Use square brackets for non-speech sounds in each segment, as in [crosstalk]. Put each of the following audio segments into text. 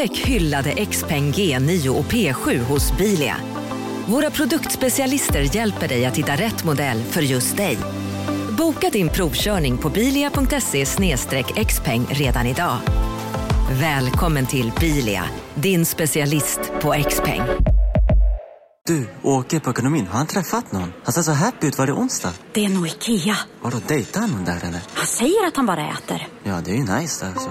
Upptäck hyllade XPeng G9 och P7 hos Bilia. Våra produktspecialister hjälper dig att hitta rätt modell för just dig. Boka din provkörning på bilia.se xpeng redan idag. Välkommen till Bilia, din specialist på XPeng. Du, åker på ekonomin. Har han träffat någon? Han ser så happy ut. Var det onsdag? Det är nog Ikea. Har du dejtat någon där eller? Han säger att han bara äter. Ja, det är ju nice där alltså.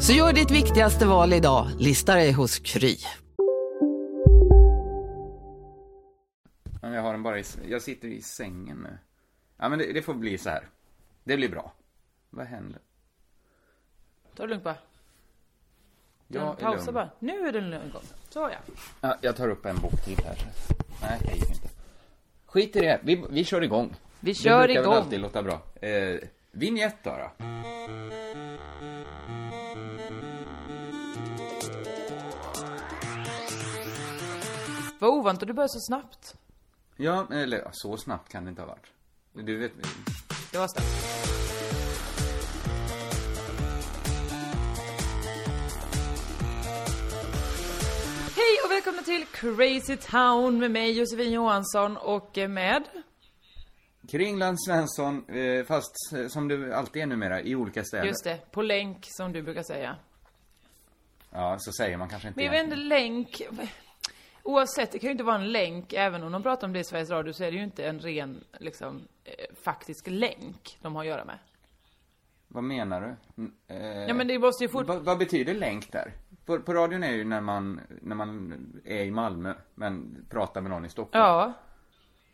Så gör ditt viktigaste val idag, lista dig hos Kry. Jag har den bara i, jag sitter i sängen nu. Ja men det, det får bli så här. Det blir bra. Vad händer? Ta det lugnt bara. Jag är pausa lugn. bara. Nu är det lugn gång. Så ja. Ja, jag tar upp en bok till här. Nej, jag gick inte. Skit i det, vi, vi kör igång. Vi kör det brukar igång. väl alltid låta bra. Eh, vignett då, då. Vad ovant att du börjar så snabbt. Ja, eller ja, så snabbt kan det inte ha varit. Du vet, Det var snabbt. Hej och välkomna till Crazy Town med mig Josefin Johansson och eh, med Kringland Svensson, eh, fast eh, som du alltid är numera, i olika städer. Just det, på länk som du brukar säga. Ja, så säger man kanske inte Men jag vet inte, länk... Oavsett, det kan ju inte vara en länk, även om de pratar om det i Sveriges Radio så är det ju inte en ren, liksom, eh, faktisk länk de har att göra med. Vad menar du? Eh, Ja men det måste ju fort... vad, vad betyder länk där? På, på radion är ju när man, när man är i Malmö, men pratar med någon i Stockholm. Ja,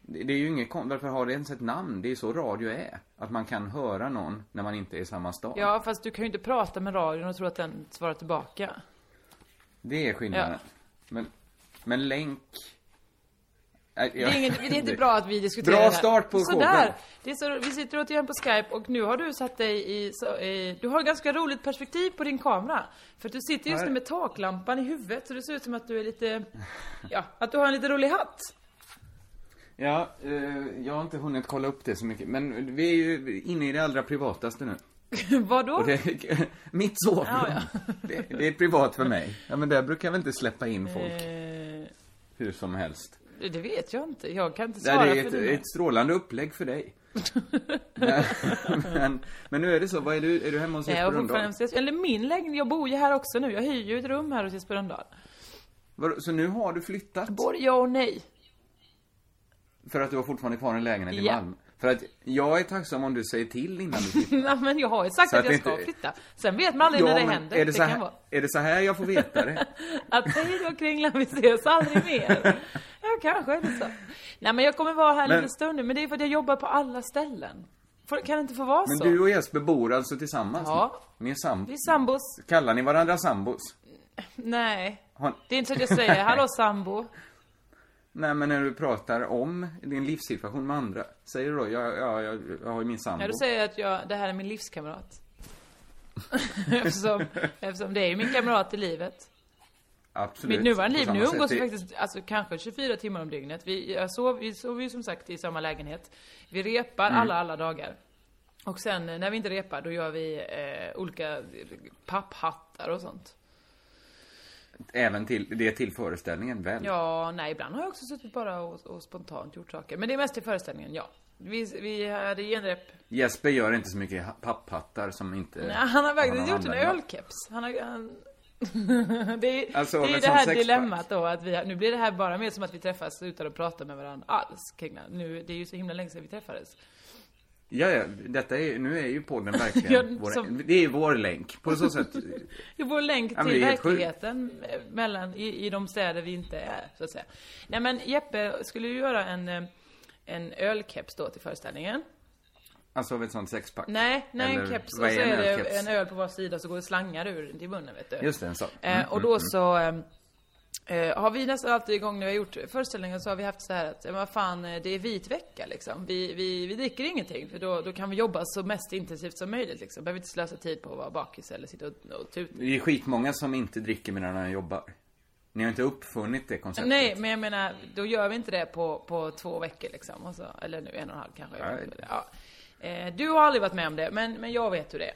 Det, det är ju inget varför har det ens ett namn? Det är ju så radio är. Att man kan höra någon när man inte är i samma stad. ja fast du kan ju inte prata med radion och tro att den svarar tillbaka. Det är skillnaden. Ja. Men, men länk... Nej, Det är, inget, det är inte bra att vi diskuterar Bra start på Sådär! showen. Det är så, vi sitter återigen på Skype och nu har du satt dig i, så, i... Du har ganska roligt perspektiv på din kamera. För att du sitter just Ja. nu med taklampan i huvudet så det ser ut som att du är lite... Ja, att du har en lite rolig hatt. Ja, eh, jag har inte hunnit kolla upp det så mycket. Men vi är ju inne i det allra privataste nu. [laughs] Vadå? Och det, [laughs] mitt sovrum. Ja, Det, det är privat för mig. Ja, men där brukar jag väl inte släppa in folk Eh, hur som helst. det vet jag inte. Jag kan inte Det svara här är för ett, dina. ett strålande upplägg för dig. men, [laughs] [laughs] men, men nu är det så, vad är du, är du hemma hos Nej, Jesper Rönndahl? eller min lägenhet, jag bor ju här också nu. Jag hyr ju ett rum här hos Jesper Rönndahl. Så nu har du flyttat? Både ja och nej. För att du har fortfarande kvar en lägenhet i Ja. Malmö? För att jag är tacksam om du säger till innan du flyttar. [laughs] Nej, men jag har ju sagt Så att, att jag det ska inte- flytta. Sen vet man aldrig när det men händer. Är det, så kan här, vara. är det så här jag får veta det? [laughs] Att hej då Kringlan, vi ses aldrig mer. Ja, kanske är det så. Nej, men jag kommer vara här en Men- liten stund nu, men det är för att jag jobbar på alla ställen. Får, kan det inte få vara Men så? du och Jesper bor alltså tillsammans Ja. nu? Ni är. Vi är sambos. Kallar ni varandra sambos? Nej. Har... Det är inte så att jag säger hallå sambo. [laughs] Nej, men när du pratar om din livssituation med andra, säger du då, ja, ja, jag, jag har ju min sambo. Ja, då säger jag att jag, det här är min livskamrat. [laughs] eftersom, eftersom det är ju min kamrat i livet. Absolut. Mitt nuvarande liv, nu umgås vi faktiskt, alltså kanske 24 timmar om dygnet. Vi, jag sov, vi sover ju som sagt i samma lägenhet. Vi repar Mm. alla, alla dagar. Och sen eh, när vi inte repar, då gör vi eh, olika papphattar och sånt. Även till, det är till föreställningen väl? Ja, nej, ibland har jag också suttit bara och, och spontant gjort saker. Men det är mest till föreställningen, ja. Vi, vi hade genrep. Jesper gör inte så mycket ha- papphattar som inte... Nej, han har faktiskt gjort en ölkeps. Han har, han... [laughs] det är, Alltså, det, är det här dilemmat då att vi, har- nu blir det här bara mer som att vi träffas utan att prata med varandra alls kring det. Nu, det är ju så himla länge sedan vi träffades. Ja, ja, detta är, nu är ju podden verkligen [laughs] Ja, vår, som- Det är vår länk. På så sätt, [laughs] Det är vår länk Ja, till sjukt. verkligheten eh, mellan, i, i de städer vi inte är, så att säga. Nej men Jeppe skulle ju göra en, eh, en ölkeps då till föreställningen. alltså av ett sånt sexpack. Nej, nej en Eller, keps vad och så är en det en öl på var sida så går det slangar ur till munnen vet du. Just det, en sån. Eh, och då så, eh, eh, har vi nästan alltid igång när vi har gjort föreställningar så har vi haft så här att, ja, vad fan, eh, det är vit vecka liksom. Vi, vi, vi dricker ingenting för då, då kan vi jobba så mest intensivt som möjligt liksom. Behöver inte slösa tid på att vara bakis eller sitta och, och tuta. Det är skitmånga som inte dricker medan de jobbar. Ni har inte uppfunnit det konceptet. Nej, men jag menar, då gör vi inte det på, på två veckor liksom. Och så, eller nu en och en halv kanske. Ja. Eh, du har aldrig varit med om det, men, men jag vet hur det är.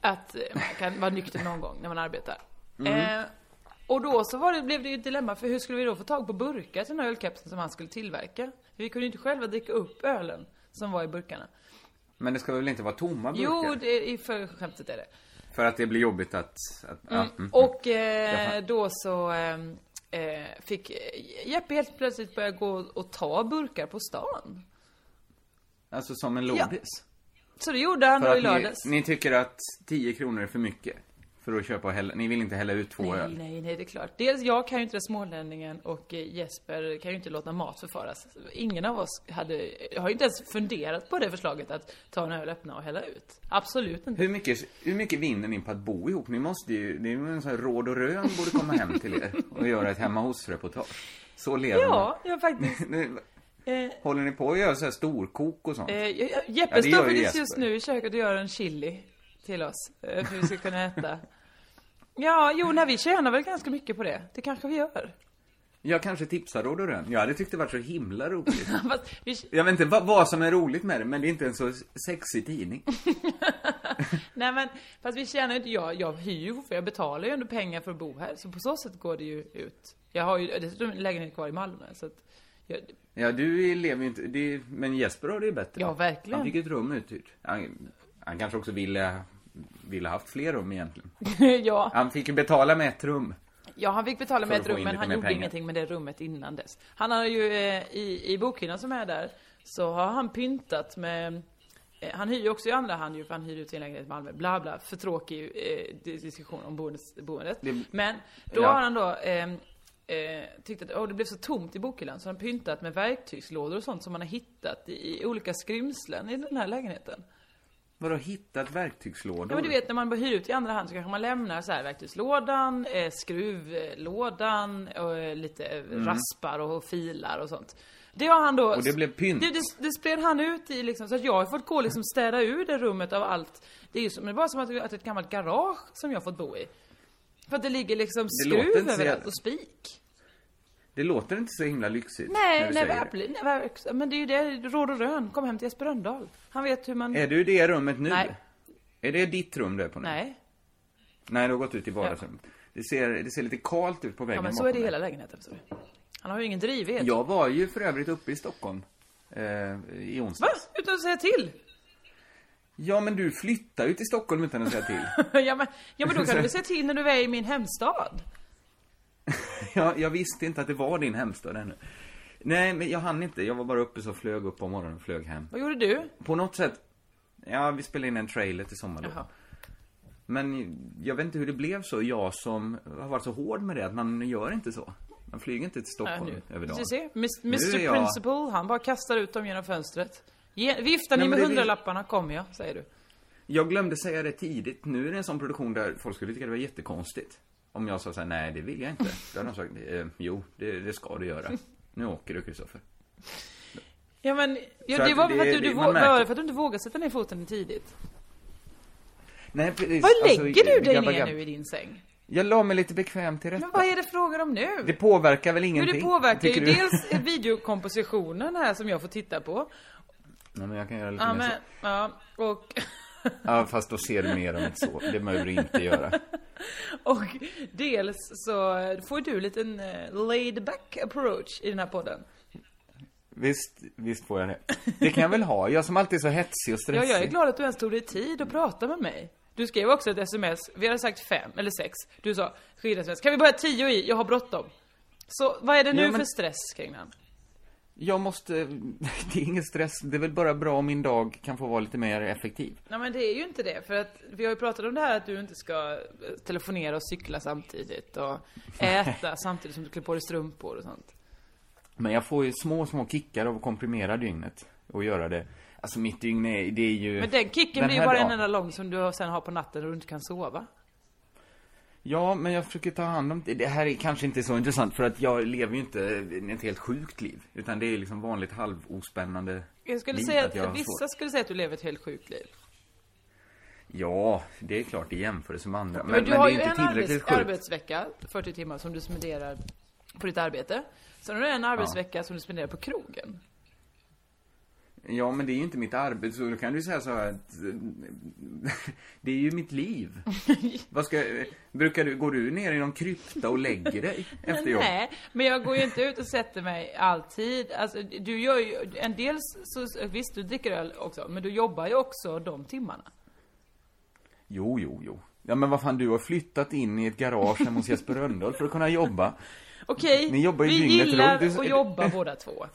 Att eh, man kan vara nykter någon gång när man arbetar. Mm. Eh, och då så var det, blev det ju ett dilemma, för hur skulle vi då få tag på burkar till den här ölkapseln som han skulle tillverka? Vi kunde ju inte själva dricka upp ölen som var i burkarna. Men det ska väl inte vara tomma burkar? Jo, det, för skämtet är det. För att det blir jobbigt att... att ja, mm. Och eh, då så eh, eh, fick Jeppe helt plötsligt börja gå och ta burkar på stan. Alltså som en lådis? Så det gjorde han då i lördags. ni, ni tycker att 10 kronor är för mycket? För att köpa och hälla, ni vill inte hälla ut två Nej, öl? nej, nej, det är klart. Dels jag kan ju inte det smålänningen och eh, Jesper kan ju inte låta mat förfaras. Ingen av oss hade, har ju inte ens funderat på det förslaget att ta en öl, öppna och hälla ut. Absolut inte. Hur mycket, hur mycket vinner ni på att bo ihop? Ni måste ju, det är ju en sån här råd och rön borde komma hem till er och göra ett hemma hos-reportage. Så lever Ja, jag faktiskt. [laughs] man. Nu, Eh, Håller ni på att göra så här storkok och sånt? eh, Jeppe Ja, står faktiskt just nu i köket och gör en chili till oss. eh, För vi ska kunna äta. Ja, jo, nej, vi tjänar väl ganska mycket på det. Det kanske vi gör. Jag kanske tipsar råd rön. Jag hade tyckt det varit så himla roligt. [laughs] Jag vet inte vad, vad som är roligt med det, men det är inte en så sexig tidning. [laughs] nej men, fast vi tjänar ju inte, jag, jag hyr ju för jag betalar ju ändå pengar för att bo här. Så på så sätt går det ju ut. Jag har ju dessutom en lägenhet kvar i Malmö, så att jag, Ja, du lever ju inte, det, men Jesper har det ju bättre. Ja, verkligen. Han fick ett rum uthyrt. Han, han kanske också ville, ville haft fler rum egentligen. [laughs] ja, Han fick ju betala med ett rum. ja, han fick betala med ett rum, men han gjorde pengar. ingenting med det rummet innan dess. Han har ju, eh, i, i bokhyllan som är där, så har han pyntat med eh, han hyr ju också i andra hand ju, för han hyr ut sin lägenhet i Malmö. Bla bla, för tråkig eh, diskussion om boendes, boendet. Det- Men då Ja. har han då eh, eh, tyckt att åh, det blev så tomt i bokhyllan, så han pyntat med verktygslådor och sånt som man har hittat i, i olika skrymslen i den här lägenheten. Vadå, hittat verktygslådor? Ja men du vet när man hyr ut i andra hand så kanske man lämnar så här verktygslådan, eh, skruvlådan och eh, lite eh, raspar och filar och sånt. Det har han då... Mm. Och det blev pynt. Det, det, det spred han ut i liksom, så att jag har fått gå och liksom städa ur det rummet av allt. Det är ju som, det bara som att, att ett gammalt garage som jag har fått bo i. För att det ligger liksom skruv överallt och spik. Det låter inte så himla lyxigt. när Nej, du nej, verkligen. nej. Men det är ju det, råd och rön. Kom hem till Jesper Rönndahl. Han vet hur man... Är du i det rummet nu? Nej. Är det ditt rum du är på nu? Nej. Nej, du har gått ut i vardagsrummet. Det, ser, det ser lite kalt ut på väggen Ja men så är det i hela lägenheten. du. Han har ju ingen drivved. Jag var ju för övrigt uppe i Stockholm. Eh, I Va? onsdags. Utan att säga till? Ja, men du flyttar ju till Stockholm utan att säga till. [laughs] ja, men, ja men då kan du väl säga till när du är i min hemstad? [laughs] jag, jag visste inte att det var din hemstad ännu. Nej, men jag hann inte. Jag var bara uppe så flög upp på morgonen och flög hem. Vad gjorde du? På något sätt, ja, vi spelade in en trailer till sommar då. Jaha. Men jag vet inte hur det blev så, jag som har varit så hård med det, att man gör inte så. Man flyger inte till Stockholm nu. över dagen. Är Mr jag- Principal, han bara kastar ut dem genom fönstret. Ge, viftar ni med hundralapparna kommer jag, säger du. Jag glömde säga det tidigt. Nu är det en sån produktion där folk skulle tycka det var jättekonstigt. Om jag sa såhär, nej det vill jag inte. [laughs] Då hade de sagt, eh, jo, det, det ska du göra. [laughs] Nu åker du, Kristoffer. Ja men, ja, Så det var för att det- du, du, det- man vå- märker- var det för att du inte vågade sätta ner foten tidigt. Nej, precis. Var Alltså, lägger du dig ner nu i din säng? Jag la mig lite bekvämt till rätta. Men vad är det frågan om nu? Det påverkar väl Jo, ingenting? det påverkar ju du? dels [laughs] videokompositionen här som jag får titta på. Nej, men jag kan göra lite Ja mer men, så. ja, och, Ja, fast då ser du mer än ett så. Det behöver du inte göra. [laughs] och dels så får du lite en eh, laid back approach i den här podden. Visst, visst får jag det. Det kan jag väl ha. Jag som alltid är så hetsig och Ja, stressig. jag är glad att du ens tog dig tid att prata med mig. Du skrev också ett sms, vi hade sagt fem, eller sex. Du sa, skicka ett sms, kan vi börja tio i? Jag har bråttom. Så vad är det nu Ja, men- för stress kring den? Jag måste... [laughs] Det är ingen stress. Det är väl bara bra om min dag kan få vara lite mer effektiv. Nej men det är ju inte det, för att vi har ju pratat om det här att du inte ska eh, telefonera och cykla samtidigt och [laughs] äta samtidigt som du klär på dig strumpor och sånt. Men jag får ju små, små kickar av att komprimera dygnet. Och göra det. Alltså mitt dygn är, det är ju... Men den kicken den blir ju bara en dagen- enda lång som du sen har på natten och du inte kan sova. Ja, men jag försöker ta hand om det. Det här är kanske inte så intressant för att jag lever ju inte ett helt sjukt liv. Utan det är liksom vanligt halvospännande Jag skulle liv säga att att vissa skulle säga att du lever ett helt sjukt liv. Ja, det är klart i jämförelse med andra. Men, Men, du men har ju en arbets, arbetsvecka, 40 timmar, som du spenderar på ditt arbete. Sen har du en arbetsvecka som du spenderar på krogen. Ja, men det är ju inte mitt arbete, så då kan du säga så här att... eh, [laughs] Det är ju mitt liv. [laughs] Vad ska... Brukar du... Går du ner i någon krypta och lägger dig efter jobb? Nej, men jag går ju inte ut och sätter mig alltid. Alltså, du gör ju, en del så, visst du dricker öl också, men du jobbar ju också de timmarna. Jo, jo, jo. Ja, men vad fan, du har flyttat in i ett garage hemma hos Jesper Rönndahl för att kunna jobba. Okej, ju vi gillar runt. Att jobba båda två.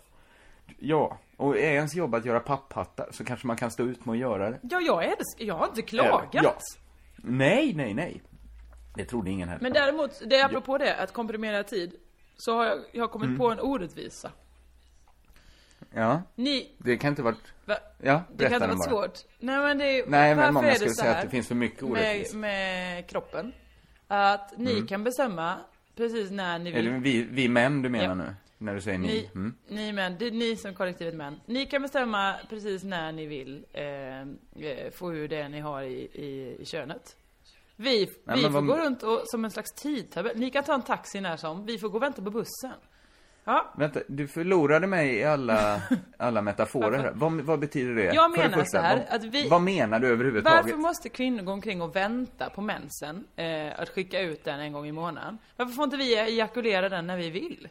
Ja, och är ens jobb att göra papphattar så kanske man kan stå ut med att göra det. Ja, jag älskar, jag har inte klagat. Ja. Nej, nej, nej. Det trodde ingen heller. Men däremot, det är apropå det, att komprimera tid, så har jag, jag har kommit Mm. på en orättvisa. Ja, Ni, det kan inte varit... va, Ja, det kan inte vara bara. svårt. Nej men det är, Nej, men många skulle säga att det finns för mycket med, orättvis. med kroppen? Att ni Mm. kan bestämma precis när ni vill. det vi, vi män du menar Ja. nu? När du säger ni? Ni, Mm. ni män, det är ni som kollektivet män. Ni kan bestämma precis när ni vill eh, eh, få ur det ni har i, i, i könet. Vi, Nej, vi får vad- gå runt och, som en slags tidtabell. Ni kan ta en taxi när som. Vi får gå och vänta på bussen. Ja, Vänta, du förlorade mig i alla, [laughs] alla metaforer här. Vad, vad betyder det? Jag menar så här, vad, att vi- vad menar du överhuvudtaget? Varför måste kvinnor gå omkring och vänta på mensen? Eh, att skicka ut den en gång i månaden. Varför får inte vi ejakulera den när vi vill?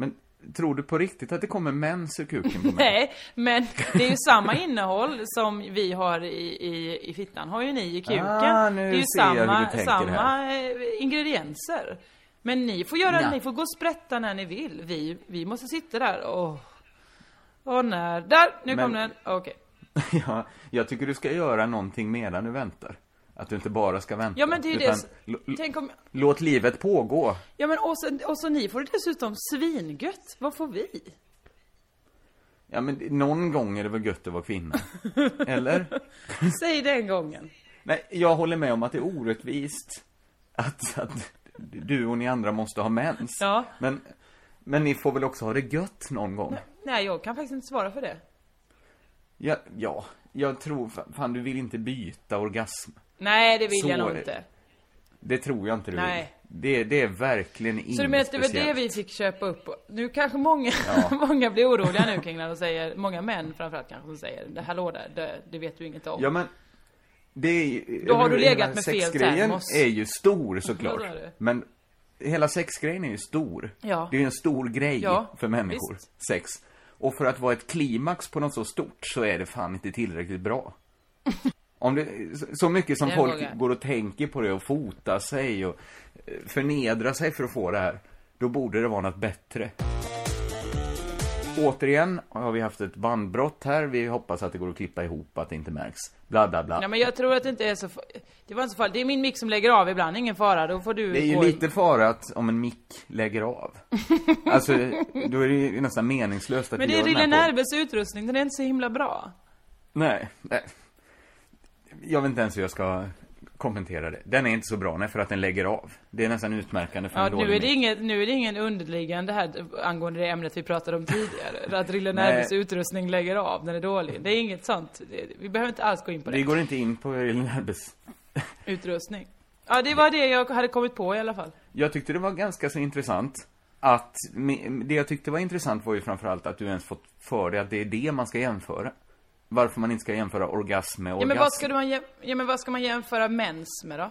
Men tror du på riktigt att det kommer mens ur kuken på [laughs] mig? Nej, men det är ju samma innehåll som vi har i, i, i fittan, har ju ni i kuken. Ah, nu det är ju ser jag hur samma, du tänker samma eh, ingredienser. Men ni får göra, Ja. ni får gå och sprätta när ni vill. Vi, vi måste sitta där och... Och när... Där! Nu Men- kom den. Okej. [laughs] ja, jag tycker du ska göra någonting medan du väntar. Att du inte bara ska vänta. Ja men det är ju det... utan Tänk om... Låt livet pågå. Ja men och så, och så ni får det dessutom svingött. Vad får vi? Ja, men någon gång är det väl gött att vara kvinna? [laughs] Eller? Säg den gången. Nej, jag håller med om att det är orättvist att, att du och ni andra måste ha mens. Ja. Men, men ni får väl också ha det gött någon gång? Nej, jag kan faktiskt inte svara för det. Ja, ja jag tror, fa- fan du vill inte byta orgasm. Nej, det vill Så jag nog inte. Det tror jag inte du Nej. vill. Det, det är verkligen inget Så du menar att det var det vi fick köpa upp? Nu kanske många, Ja. [laughs] många blir oroliga nu kring när de säger, många män framförallt kanske som säger, det hallå där, det, det vet du inget om. Ja men det är ju, Då har du legat med fel termos. är ju stor såklart. Ja. Men hela sexgrejen är ju stor. Ja. Det är ju en stor grej Ja, för människor. Sex. Och för att vara ett klimax på något så stort så är det fan inte tillräckligt bra. [laughs] Om det, så mycket som folk vågar. går och tänker på det och fotar sig och eh, förnedrar sig för att få det här. Då borde det vara något bättre. Återigen har vi haft ett bandbrott här. Vi hoppas att det går att klippa ihop, att det inte märks. Bla, bla, bla. Nej men jag tror att det inte är så Det var inte så farligt. Det är min mick som lägger av ibland, ingen fara. Då får du Det är ju gå- lite fara att om en mick lägger av. [laughs] Alltså, då är det ju nästan meningslöst att Men det är Rille. Närbes utrustning, den är inte så himla bra. Nej, nej. Jag vet inte ens hur jag ska kommentera det. Den är inte så bra, nej, för att den lägger av. Det är nästan utmärkande för Ja, en nu dålig är, det mick. inget, nu är det ingen underliggande här angående det ämnet vi pratade om tidigare. [laughs] Att Rille Nej. Närbes utrustning lägger av, den är dålig. Det är inget sånt. Det- Vi behöver inte alls gå in på det. Vi går inte in på Herbes. [laughs] Utrustning. Ja, det var det jag hade kommit på i alla fall. Jag tyckte det var ganska så intressant att, det jag tyckte var intressant var ju framförallt att du ens fått för dig att det är det man ska jämföra. Varför man inte ska jämföra orgasm med Ja, orgasm. men vad ska man, ja, men vad ska man jämföra mens med då?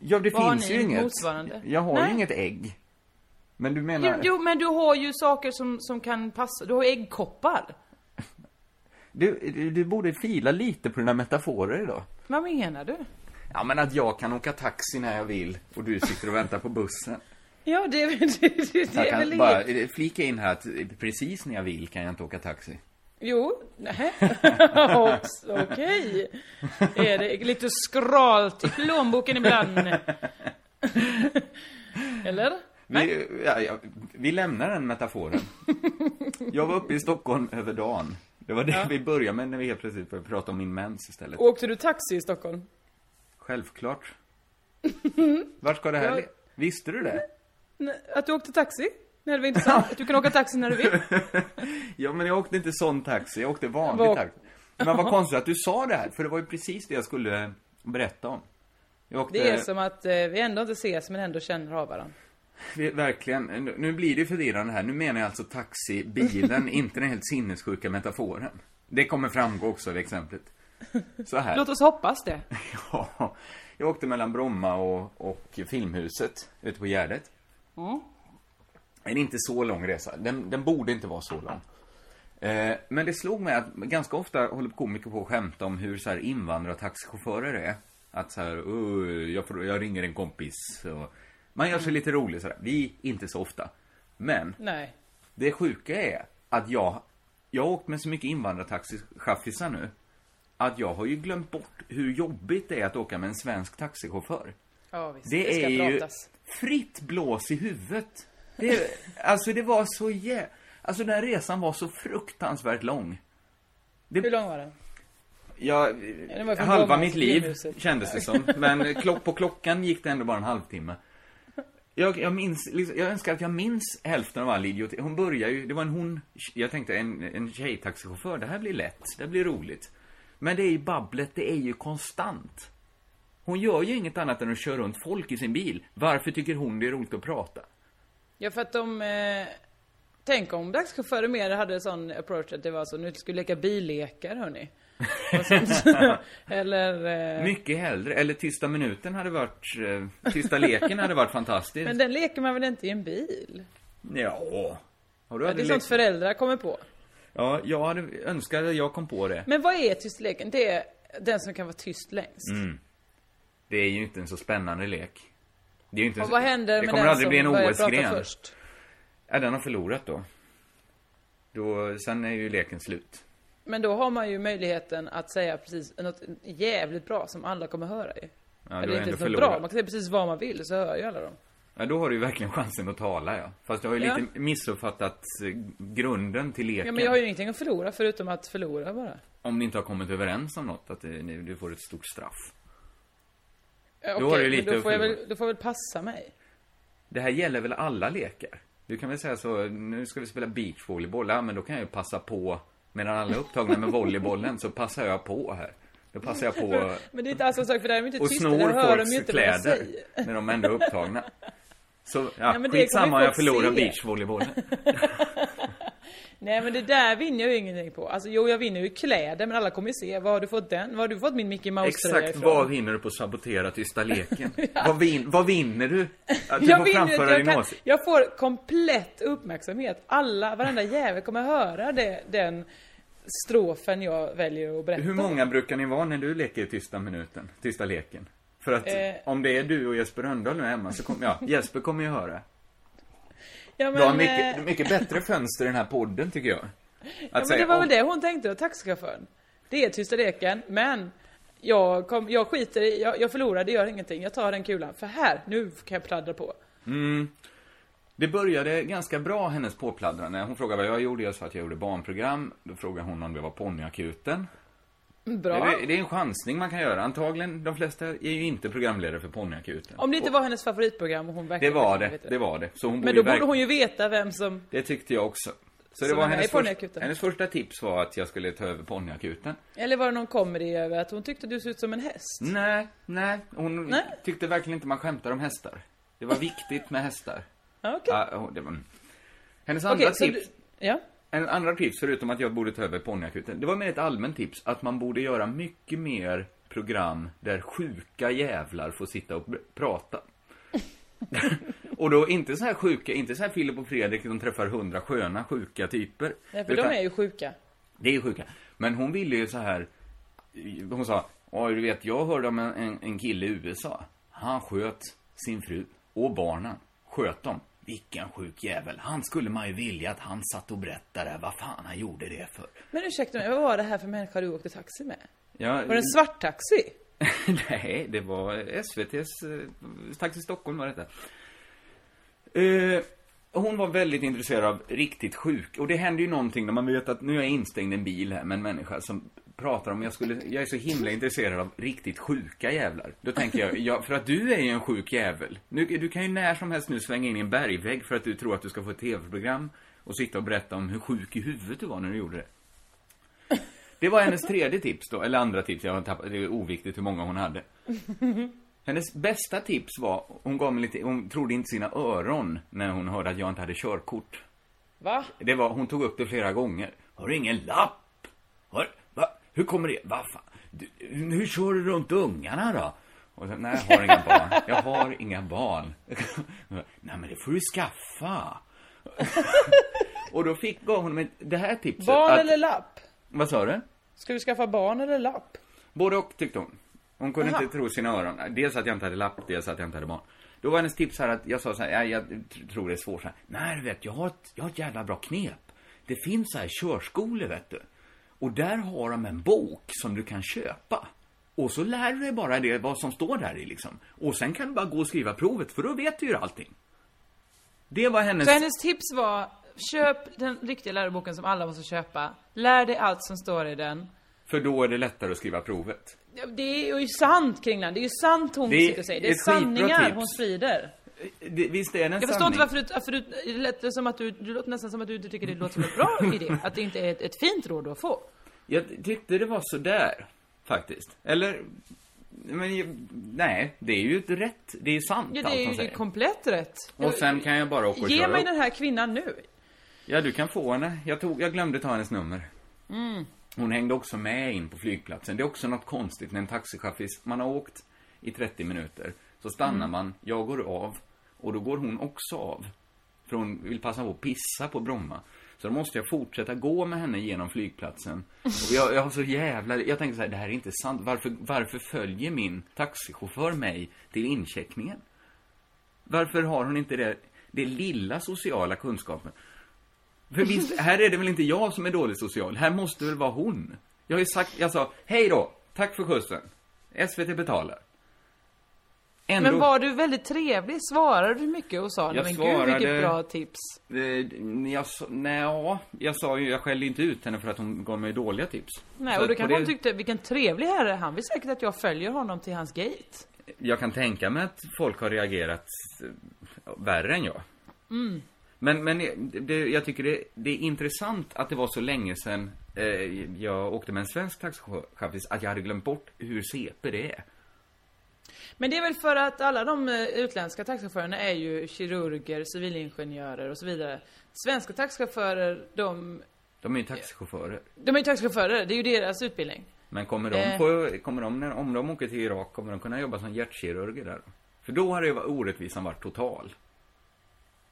Ja, det Vad finns ju inget. motsvarande? Jag har Nej. ju inget ägg. Men du menar... Jo, jo, men du har ju saker som, som kan passa. Du har äggkoppar. [laughs] Du, du, du borde fila lite på dina metaforer idag. Vad menar du? Ja, men att jag kan åka taxi när jag vill och du sitter och väntar på bussen. [laughs] Ja, det, är- [laughs] det, det, det Jag är väl kan bara inget... eh, flika in här att precis när jag vill kan jag inte åka taxi. Jo, nej. [laughs] Okej. Är det lite skralt i plånboken ibland? [laughs] Eller? Vi, ja, ja, vi lämnar den metaforen. [laughs] Jag var uppe i Stockholm över dagen. Det var det vi började med när vi helt plötsligt började prata om min mens istället. Åkte du taxi i Stockholm? Självklart. Vart ska det här Jag- Visste du det? Att du åkte taxi? Nej, det var intressant. Att du kan åka taxi när du vill. [laughs] Ja, men jag åkte inte sån taxi, jag åkte vanlig Vad- taxi. Men vad konstigt att du sa det här, för det var ju precis det jag skulle berätta om. Åkte, Det är som att eh, vi ändå inte ses men ändå känner av varandra. verkligen, nu- blir det förvirrande här. Nu menar jag alltså taxi, bilen, [laughs] inte den helt sinnessjuka metaforen. Det kommer framgå också av exemplet. Så här. Låt oss hoppas det. [laughs] Ja, jag åkte mellan Bromma och, och Filmhuset ute på Gärdet. En inte så lång resa. Den, den borde inte vara så lång. Eh, men det slog mig att ganska ofta håller komiker på att skämta om hur så här invandrartaxichaufförer är. Att så här, "Åh, jag, får, jag ringer en kompis. Och man gör sig lite rolig sådär. Vi, inte så ofta. Men Nej. det sjuka är att jag, jag har åkt med så mycket invandrartaxichaffisar nu. Att jag har ju glömt bort hur jobbigt det är att åka med en svensk taxichaufför. Ja, visst. Det, ska är ju pratas. fritt blås i huvudet. Det, alltså det var så jä... Alltså den här resan var så fruktansvärt lång. Hur lång var den? Ja, det från halva mitt liv Filmhuset. kändes det som. Men [laughs] klock, på klockan gick det ändå bara en halvtimme. Jag, jag minns, liksom, jag önskar att jag minns hälften av all idioti. Hon börjar ju, det var en hon, jag tänkte en, en tjejtaxichaufför, det här blir lätt, det blir roligt. Men det är ju babblet, det är ju konstant. Hon gör ju inget annat än att köra runt folk i sin bil. Varför tycker hon det är roligt att prata? Ja, för att de... Eh, tänk om taxichaufförer mer hade sån approach att det var så, nu ska vi leka billekar hörni. [laughs] Eller... Eh, Mycket hellre. Eller Tysta minuten hade varit, eh, Tysta leken hade varit fantastiskt. men den leker man väl inte i en bil? Ja. Har du Ja, det är sånt föräldrar kommer på. Ja, jag hade önskat att jag kom på det. Men vad är tyst leken? Det är den som kan vara tyst längst. Mm. Det är ju inte en så spännande lek. Det är inte Och så- vad händer det med kommer den aldrig som bli en OS-gren. först? Ja, den har förlorat då. då. Sen är ju leken slut. Men då har man ju möjligheten att säga precis något jävligt bra som alla kommer höra ju. Ja, Eller inte något bra, man kan säga precis vad man vill så hör ju alla dem. Ja, då har du ju verkligen chansen att tala, ja. Fast du har ju Ja. lite missuppfattat eh, grunden till leken. Ja men jag har ju ingenting att förlora förutom att förlora bara. Om ni inte har kommit överens om något, att ni- du får ett stort straff. Ja, Då Okej, har du lite då får, jag väl, då får jag väl passa mig. Det här gäller väl alla lekar? Du kan väl säga så, nu ska vi spela beachvolleyboll, ja men då kan jag ju passa på, medan alla är upptagna med volleybollen, så passar jag på här. Då passar jag på [laughs] Men det är inte alls en sak för där är de inte tysta, där hör de ju inte vad jag kläder, säger. när de ändå är upptagna. Så, ja, [laughs] Ja, skitsamma jag förlorar beachvolleybollen. [laughs] Nej men det där vinner jag ju ingenting på. Alltså jo jag vinner ju kläder men alla kommer ju se, var har du fått den? Var har du fått min Mickey Mouse-tröja Exakt ifrån? vad vinner du på att sabotera tysta leken? [laughs] vad, vin, vad vinner du? Att du jag får vinner framföra jag, din kan, åsikt. jag får komplett uppmärksamhet. Alla, varenda jävel kommer höra det, den strofen jag väljer att berätta. Hur många brukar ni vara när du leker tysta minuten? Tysta leken? För att Eh. om det är du och Jesper Rönndahl nu hemma så kommer, ja, Jesper kommer ju höra. Ja, Du har men, mycket, eh, mycket bättre fönster i den här podden tycker jag. Att ja, men säga, det var väl det hon tänkte taxichauffören. Det är tysta leken, men jag, kom, jag skiter i, jag, jag förlorar, det gör ingenting. Jag tar den kulan. För här, nu kan jag pladdra på. Mm. Det började ganska bra, hennes påpladdrande. Hon frågade vad jag gjorde, jag sa att jag gjorde barnprogram. Då frågade hon om det var ponnyakuten. Bra. Det, det är en chansning man kan göra. Antagligen, de flesta är ju inte programledare för ponnyakuten. Om det inte var hennes favoritprogram och hon Det verkligen var verkligen det, det var det. Så hon Men då borde verk- hon ju veta vem som... Det tyckte jag också. Så det Som var hennes, först, hennes första tips var att jag skulle ta över ponnyakuten. Eller var det någon comedy över att hon tyckte du såg ut som en häst? Nej, nej. Hon Nej. tyckte verkligen inte man skämtar om hästar. Det var viktigt med hästar. [laughs] Okej. Det var... Hennes andra så tips, du... Ja? En andra tips, förutom att jag borde ta över ponnyakuten, det var mer ett allmänt tips, att man borde göra mycket mer program där sjuka jävlar får sitta och prata. [laughs] och då inte så här sjuka, inte så här Filip och Fredrik, de träffar hundra sköna sjuka typer. Nej, för Utan- de är ju sjuka. det är ju sjuka. Men hon ville ju så här. Hon sa, ja du vet, jag hörde om en, en, en kille i USA. Han sköt sin fru och barnen. Sköt dem. Vilken sjuk jävel. Han skulle man ju vilja att han satt och berättade vad fan han gjorde det för. Men ursäkta mig, vad var det här för människa du åkte taxi med? Ja, Var det en svarttaxi? [laughs] Nej, det var SVT's eh, Taxi Stockholm var detta. Eh, hon var väldigt intresserad av riktigt sjuk. Och det händer ju någonting när man vet att nu är jag instängd i en bil här med en människa som pratar om, jag skulle, jag är så himla intresserad av riktigt sjuka jävlar. Då tänker jag, ja, för att du är ju en sjuk jävel. Nu, du kan ju när som helst nu svänga in i en bergvägg för att du tror att du ska få ett tv-program och sitta och berätta om hur sjuk i huvudet du var när du gjorde det. Det var hennes tredje tips då, eller andra tips, jag har tappat, det är oviktigt hur många hon hade. Hennes bästa tips var, hon gav mig lite, hon trodde inte sina öron när hon hörde att jag inte hade körkort. Va? Det var, hon tog upp det flera gånger. Har du ingen lapp? Har? Hur kommer det, va fan? Du, hur kör du runt ungarna då? Och så, nej, jag har inga barn. Jag har inga barn. [laughs] nej, men det får du skaffa. [laughs] och då fick, hon mig det här tipset. Barn att, eller lapp? Vad sa du? Ska du skaffa barn eller lapp? Både och tyckte hon. Hon kunde Aha. inte tro sina öron. Dels att jag inte hade lapp, dels att jag inte hade barn. Då var hennes tips här att jag sa så här, "Nej, jag tr- tror det är svårt så här. Nej, vet, jag har, ett, jag har ett jävla bra knep. Det finns så här körskolor, vet du. Och där har de en bok som du kan köpa. Och så lär du dig bara det, vad som står där i liksom. Och sen kan du bara gå och skriva provet, för då vet du ju allting. Det var hennes... Så hennes tips var, köp den riktiga läroboken som alla måste köpa. Lär dig allt som står i den. För då är det lättare att skriva provet. Det är ju sant Kringland, det är ju sant hon Det sitter och säger. Det är sanningar tips. hon sprider. Det, visst är det en Jag förstår sanning? inte varför du, varför du, det lät som att du, du låter nästan som att du inte tycker det låter som en bra [laughs] idé. Att det inte är ett, ett fint råd att få. Jag tyckte det var sådär, faktiskt. Eller, men ju- nej, det är ju ett rätt, det är sant Ja, det är ju komplett rätt. Och sen kan jag bara åka och Ge köra mig upp. den här kvinnan nu. Ja, du kan få henne. Jag, tog, jag glömde ta hennes nummer. Mm. Hon hängde också med in på flygplatsen. Det är också något konstigt när en taxichaffis, man har åkt i 30 minuter, så stannar Mm. man, jag går av, och då går hon också av. För hon vill passa på att pissa på Bromma. Så då måste jag fortsätta gå med henne genom flygplatsen. Och jag, jag har så jävla... Jag tänkte så här, det här är inte sant. Varför, varför följer min taxichaufför mig till incheckningen? Varför har hon inte det, det lilla sociala kunskapen? För visst, här är det väl inte jag som är dåligt social. Här måste väl vara hon. Jag har ju sagt, jag sa, hej då, tack för skjutsen. SVT betalar. Ändå, Men var du väldigt trevlig? Svarade du mycket och sa, Jag men gud svarade- vilket bra tips. eh, jag sa, nej, ja, jag sa ju, jag skällde inte ut henne för att hon gav mig dåliga tips. Nej, Så och då kanske det- hon tyckte, vilken trevlig herre, han vill säkert att jag följer honom till hans gate. Jag kan tänka mig att folk har reagerat eh, värre än jag. Men, men det, jag tycker det, det är intressant att det var så länge sedan eh, jag åkte med en svensk taxichaffis att jag hade glömt bort hur CP det är. Men det är väl för att alla de eh, utländska taxichaufförerna är ju kirurger, civilingenjörer och så vidare. Svenska taxichaufförer, de, De är ju taxichaufförer. de är ju taxichaufförer, det är ju deras utbildning. Men kommer de, Eh. få, kommer de, när, om de åker till Irak, kommer de kunna jobba som hjärtkirurger där? För då hade ju orättvisan varit total.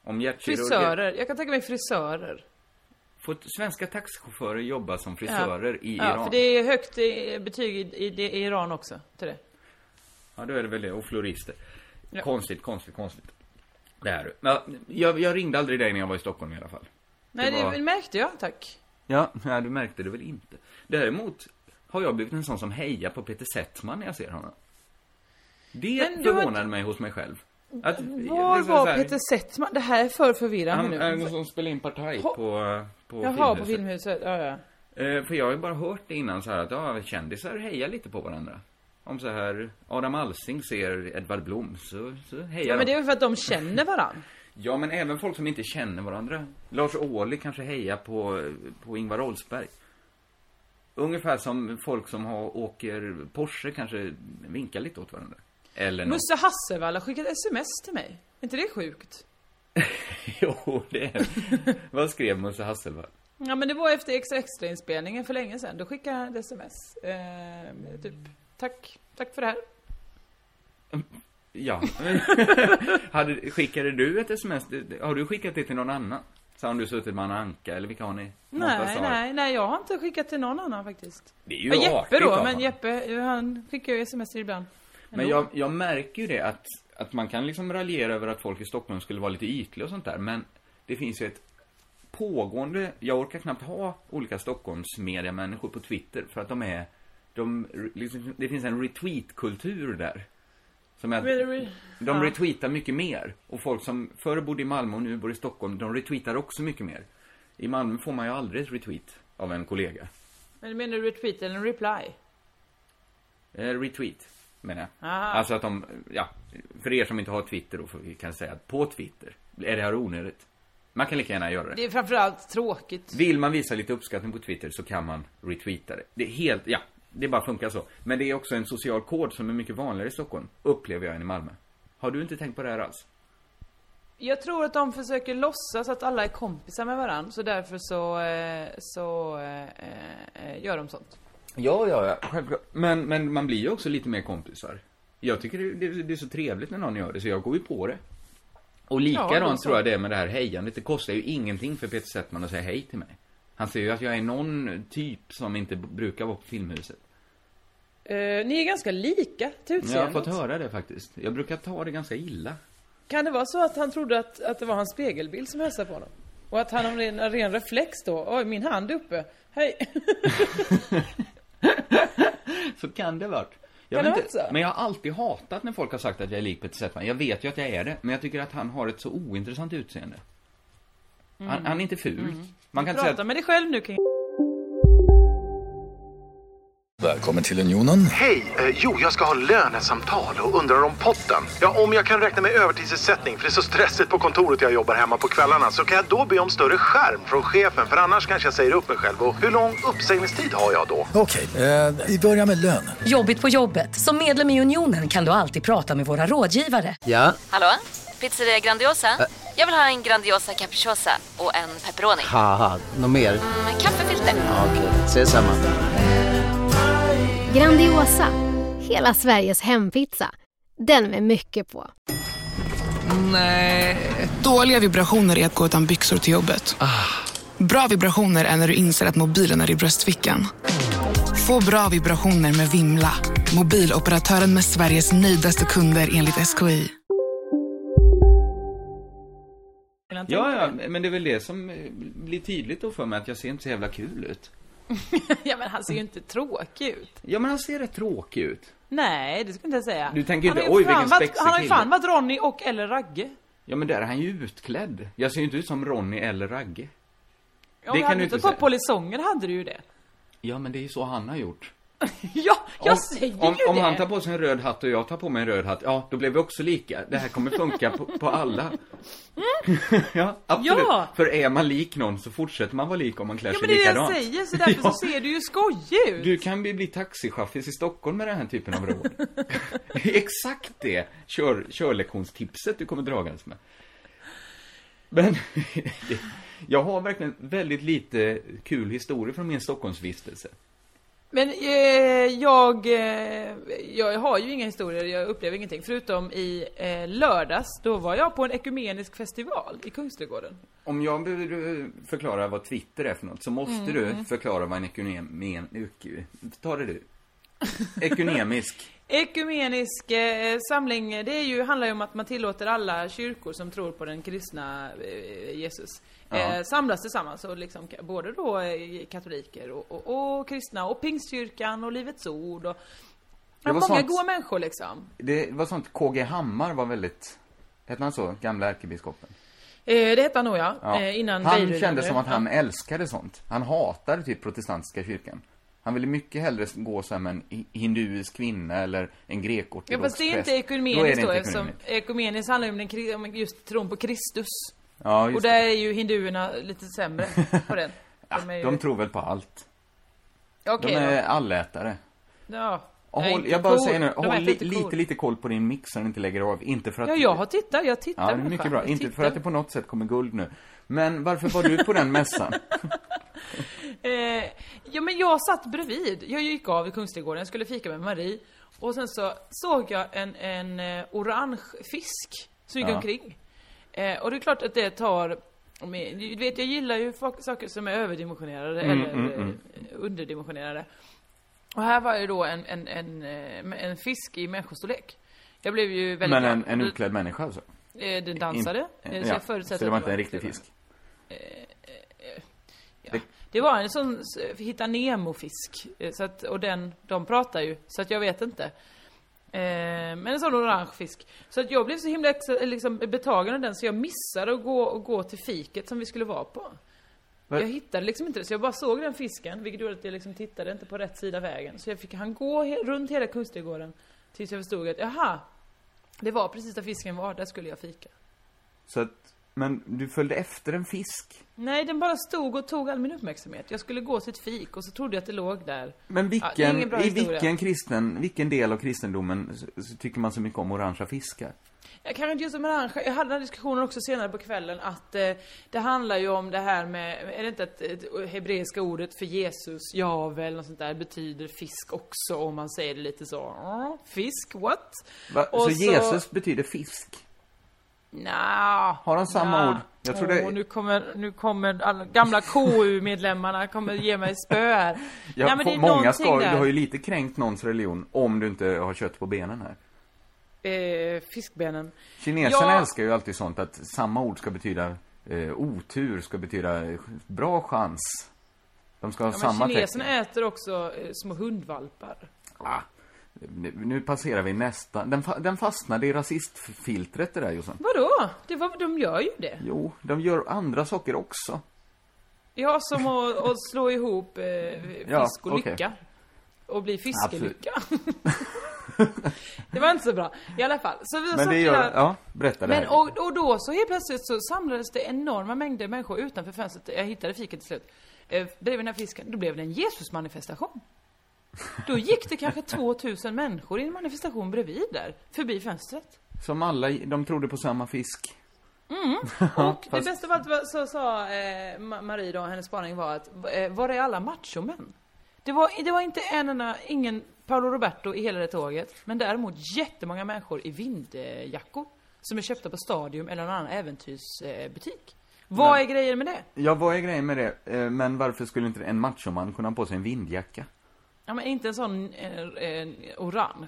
Om hjärtkirurger... Frisörer, jag kan tänka mig frisörer. Får svenska taxichaufförer jobba som frisörer i ja, Iran? för det är högt eh, betyg i, i, i Iran också, till det. Ja, då är det väl det. Och florister. Ja. Konstigt, konstigt, konstigt. Det är det. Ja, jag, jag ringde aldrig dig när jag var i Stockholm i alla fall. Nej, det, var- märkte jag, tack. Ja, nej, du märkte det väl inte. Däremot har jag blivit en sån som hejar på Peter Settman när jag ser honom. Det Men du har mig hos mig själv. Att, det Var var här- Peter Settman? Det här är för förvirrande Han nu. någon som spelar in Partaj på, på Jaha, på Filmhuset. Filmhuset, ja, ja. Eh, för jag har ju bara hört det innan så här att ja, kändisar hejar lite på varandra. Om så här, Adam Alsing ser Edvard Blom så, så hejar Ja, men de. det är väl för att de känner varann. Ja, men även folk som inte känner varandra. Lars Ohly kanske hejar på, på Ingvar Oldsberg. Ungefär som folk som har, åker Porsche kanske vinkar lite åt varandra. Eller något. Musse Hasselvall har skickat sms till mig. Är inte det sjukt? [laughs] jo, det är Vad skrev Musse Hasselvall? Ja, men det var efter extra extra inspelningen för länge sedan. Då skickade han ett sms. Eh, typ, tack, tack för det här. Ja. [laughs] Hade, skickade du ett sms? Har du skickat det till någon annan? Så har du suttit med Anna Anka eller vilka har ni? Nej, nej, nej, jag har inte skickat till någon annan faktiskt. Det är ju Ja, Jeppe då, men. Jeppe, han skickar ju sms ibland. Men jag, jag märker ju det att, att man kan liksom raljera över att folk i Stockholm skulle vara lite ytliga och sånt där. Men det finns ju ett pågående, jag orkar knappt ha olika Stockholms mediamänniskor på Twitter för att de är, de, liksom, det finns en retweet-kultur där. Som är att Men det- de retweetar mycket mer. Och folk som förr bodde i Malmö och nu bor i Stockholm, de retweetar också mycket mer. I Malmö får man ju aldrig ett retweet av en kollega. Eller menar du retweet eller en reply? Eh, retweet, menar jag. Aha. Alltså att de, ja, för er som inte har Twitter då, vi kan säga att på Twitter är det här onödigt. Man kan lika gärna göra det. Det är framförallt tråkigt. Vill man visa lite uppskattning på Twitter så kan man retweeta det. Det är helt, ja, det bara funkar så. Men det är också en social kod som är mycket vanligare i Stockholm, upplever jag än i Malmö. Har du inte tänkt på det här alls? Jag tror att de försöker låtsas att alla är kompisar med varandra, så därför så, eh, så eh, gör de sånt. Ja, ja, ja, självklart. Men, men man blir ju också lite mer kompisar. Jag tycker det, det, det är så trevligt när någon gör det, så jag går ju på det. Och likadant Ja, tror jag det är med det här hejandet. Det kostar ju ingenting för Peter Settman att säga hej till mig. Han säger ju att jag är någon typ som inte brukar vara på Filmhuset. Eh, ni är ganska lika till Jag har utseendet. fått höra det faktiskt. Jag brukar ta det ganska illa. Kan det vara så att han trodde att, att det var hans spegelbild som hälsade på honom? Och att han ren, av ren reflex då, oj min hand är uppe, hej. [laughs] Så kan det varit. Jag Kan det vara inte, så? men jag har alltid hatat när folk har sagt att jag är lik Peter Settman. Jag vet ju att jag är det, men jag tycker att han har ett så ointressant utseende. Han, han är inte ful. Man kan inte säga att, med dig själv nu kring Välkommen till Unionen. Hej! Eh, jo, jag ska ha lönesamtal och undrar om potten. Ja, om jag kan räkna med övertidsersättning för det är så stressigt på kontoret jag jobbar hemma på kvällarna så kan jag då be om större skärm från chefen för annars kanske jag säger upp mig själv. Och hur lång uppsägningstid har jag då? Okej, eh, vi börjar med lön. Jobbigt på jobbet. Som medlem i Unionen kan du alltid prata med våra rådgivare. Ja, Hallå? Pizzeria Grandiosa? Jag vill ha en Grandiosa capriciosa och en pepperoni. haha, något mer? Med kaffefilter. Ja, Okej, ses samma. Grandiosa, hela Sveriges hempizza. Den med mycket på. Nej. Dåliga vibrationer är att gå utan byxor till jobbet. Bra vibrationer är när du inser att mobilen är i bröstfickan. Få bra vibrationer med Vimla. Mobiloperatören med Sveriges nöjdaste kunder enligt SKI. Ja, ja, men det är väl det som eh, blir tydligt då för mig att jag ser inte så jävla kul ut. [laughs] ja men han ser ju inte tråkig ut. Ja, men han ser rätt tråkig ut. Nej, det skulle jag inte säga. Du tänker inte, oj, fan vilken spexig Han har ju kille. fan varit Ronny och eller Ragge. Ja, men där är han ju utklädd. Jag ser ju inte ut som Ronny eller Ragge. Ja, Det kan hade du du inte inte fått säga. polisongen hade du ju det. Ja, men det är ju så han har gjort. [laughs] Ja, jag om, säger om, ju om det. han tar på sig en röd hatt och jag tar på mig en röd hatt, ja, då blir vi också lika. Det här kommer funka på, på alla. [laughs] ja, absolut. Ja. För är man lik någon så fortsätter man vara lik om man klär Ja sig men det är det likadant. jag säger, så därför [laughs] Ja. så ser du ju skojig ut. Du kan bli, bli taxichaffis i Stockholm med den här typen av råd. Exakt det kör, körlektionstipset du kommer dragandes med. Men, jag har verkligen väldigt lite kul historia från min Stockholmsvistelse. Men eh, jag, eh, jag har ju inga historier, jag upplever ingenting. Förutom i eh, lördags, då var jag på en ekumenisk festival i Kungsträdgården. Om jag behöver eh, förklara vad Twitter är för något så måste Mm. du förklara vad en ekumen... uk- Ta det du. Ekunemisk. Ekumenisk eh, samling, det är ju, handlar ju om att man tillåter alla kyrkor som tror på den kristna eh, Jesus Ja. eh, samlas tillsammans. Och liksom, både då eh, katoliker och, och, och kristna och pingstkyrkan och Livets Ord och Det var många sånt- goda människor liksom. Det var sånt KG Hammar var väldigt... Hette han så? Gamla ärkebiskopen. Eh, det hette han nog ja, Ja. eh, innan han Beirut- kände som att han ja. älskade sånt. Han hatade typ protestantiska kyrkan. Han ville mycket hellre gå så här med en hi- hinduisk kvinna eller en Ja grekortodox fast det är inte präst. Då ekumeniskt det då, inte eftersom ekumeniskt. handlar ju om, just tron på Kristus. Ja, just och där är ju hinduerna lite sämre på den. [laughs] De är ju... De tror väl på allt. Okej de är då. allätare. Ja. Håll, jag bara kor. säger nu, De håll li, kor. lite, lite koll på din mix så den inte lägger av. Inte för att... Ja, jag har tittat, jag tittar Ja, det är mycket bra. Jag Inte tittar. för att det på något sätt kommer guld nu. Men varför var du på den mässan? [laughs] Eh, ja men jag satt bredvid, jag gick av i Kungsträdgården, skulle fika med Marie Och sen så såg jag en, en eh, orange fisk som gick Ja. omkring eh, Och det är klart att det tar du vet jag gillar ju saker som är överdimensionerade Mm, eller mm, eh, mm. underdimensionerade Och här var ju då en, en, en, eh, en fisk i människostorlek Jag blev ju väldigt Men en, en utklädd människa alltså? Eh, Den dansade, In- eh, så ja, jag förutsätter så det var inte en riktig fisk? Det var en sån hitta Nemo-fisk. eh, Så att, och den, de pratar ju, så att jag vet inte. Eh, men en sån orange fisk. Så att jag blev så himla ex- liksom, betagen av den så jag missade att gå, att gå till fiket som vi skulle vara på. Va- Jag hittade liksom inte det, så jag bara såg den fisken, vilket gjorde att jag liksom tittade inte på rätt sida vägen. Så jag fick han gå he- runt hela Kungsträdgården tills jag förstod att, jaha, det var precis där fisken var, där skulle jag fika. Så att, men du följde efter en fisk? Nej, den bara stod och tog all min uppmärksamhet. Jag skulle gå till ett fik och så trodde jag att det låg där. Men Ja, vilken, bra i vilken kristen, vilken del av kristendomen så tycker man så mycket om orangea fiskar? Jag kanske inte just om orange. Jag hade den diskussionen också senare på kvällen att eh, det handlar ju om det här med, är det inte att det hebreiska ordet för Jesus, Jave eller något sånt där, betyder fisk också om man säger det lite så, "Ah, fisk, what? Va? Och så, Jesus betyder fisk? Nja. Har han samma nja. ord? Jag tror det- Åh, nu kommer, nu kommer alla gamla KU-medlemmarna kommer ge mig spö här. [laughs] Ja, Nej, men det är många ska, där. du har ju lite kränkt någons religion om du inte har kött på benen här. Eh, fiskbenen. Kineserna Ja. älskar ju alltid sånt att samma ord ska betyda eh, otur, ska betyda eh, bra chans. De ska ha Ja, samma men kineserna tecken. äter också eh, små hundvalpar. Ah, nu, nu passerar vi nästa. Den, fa- den fastnade i rasistfiltret det där Jossan. Vadå? Det var, de gör ju det. Jo, de gör andra saker också. Ja, som att, att slå ihop eh, [laughs] fisk Ja, och okej. lycka. Och bli fiskelycka. [laughs] det var inte så bra. I alla fall. Så vi Men det gör, där- ja, berätta det Men här. och, och då så helt plötsligt så samlades det enorma mängder människor utanför fönstret. Jag hittade fiket till slut. Eh, bredvid den här fisken. Då blev det en Jesusmanifestation. Då gick det kanske 2000 människor i en manifestation bredvid där. Förbi fönstret. Som alla, de trodde på samma fisk. Mm. [laughs] Och det bästa av allt så sa eh, Ma- Marie då, hennes spaning var att, eh, var är alla machomän? Det var, det var inte en enda, ingen Paolo Roberto i hela det tåget, men däremot jättemånga människor i vindjackor. Som är köpta på Stadium eller någon annan äventyrsbutik. Vad Men- är grejen med det? Ja, vad är grejen med det? Eh, Men varför skulle inte en machoman kunna ha på sig en vindjacka? Ja men inte en sån eh, eh, orange.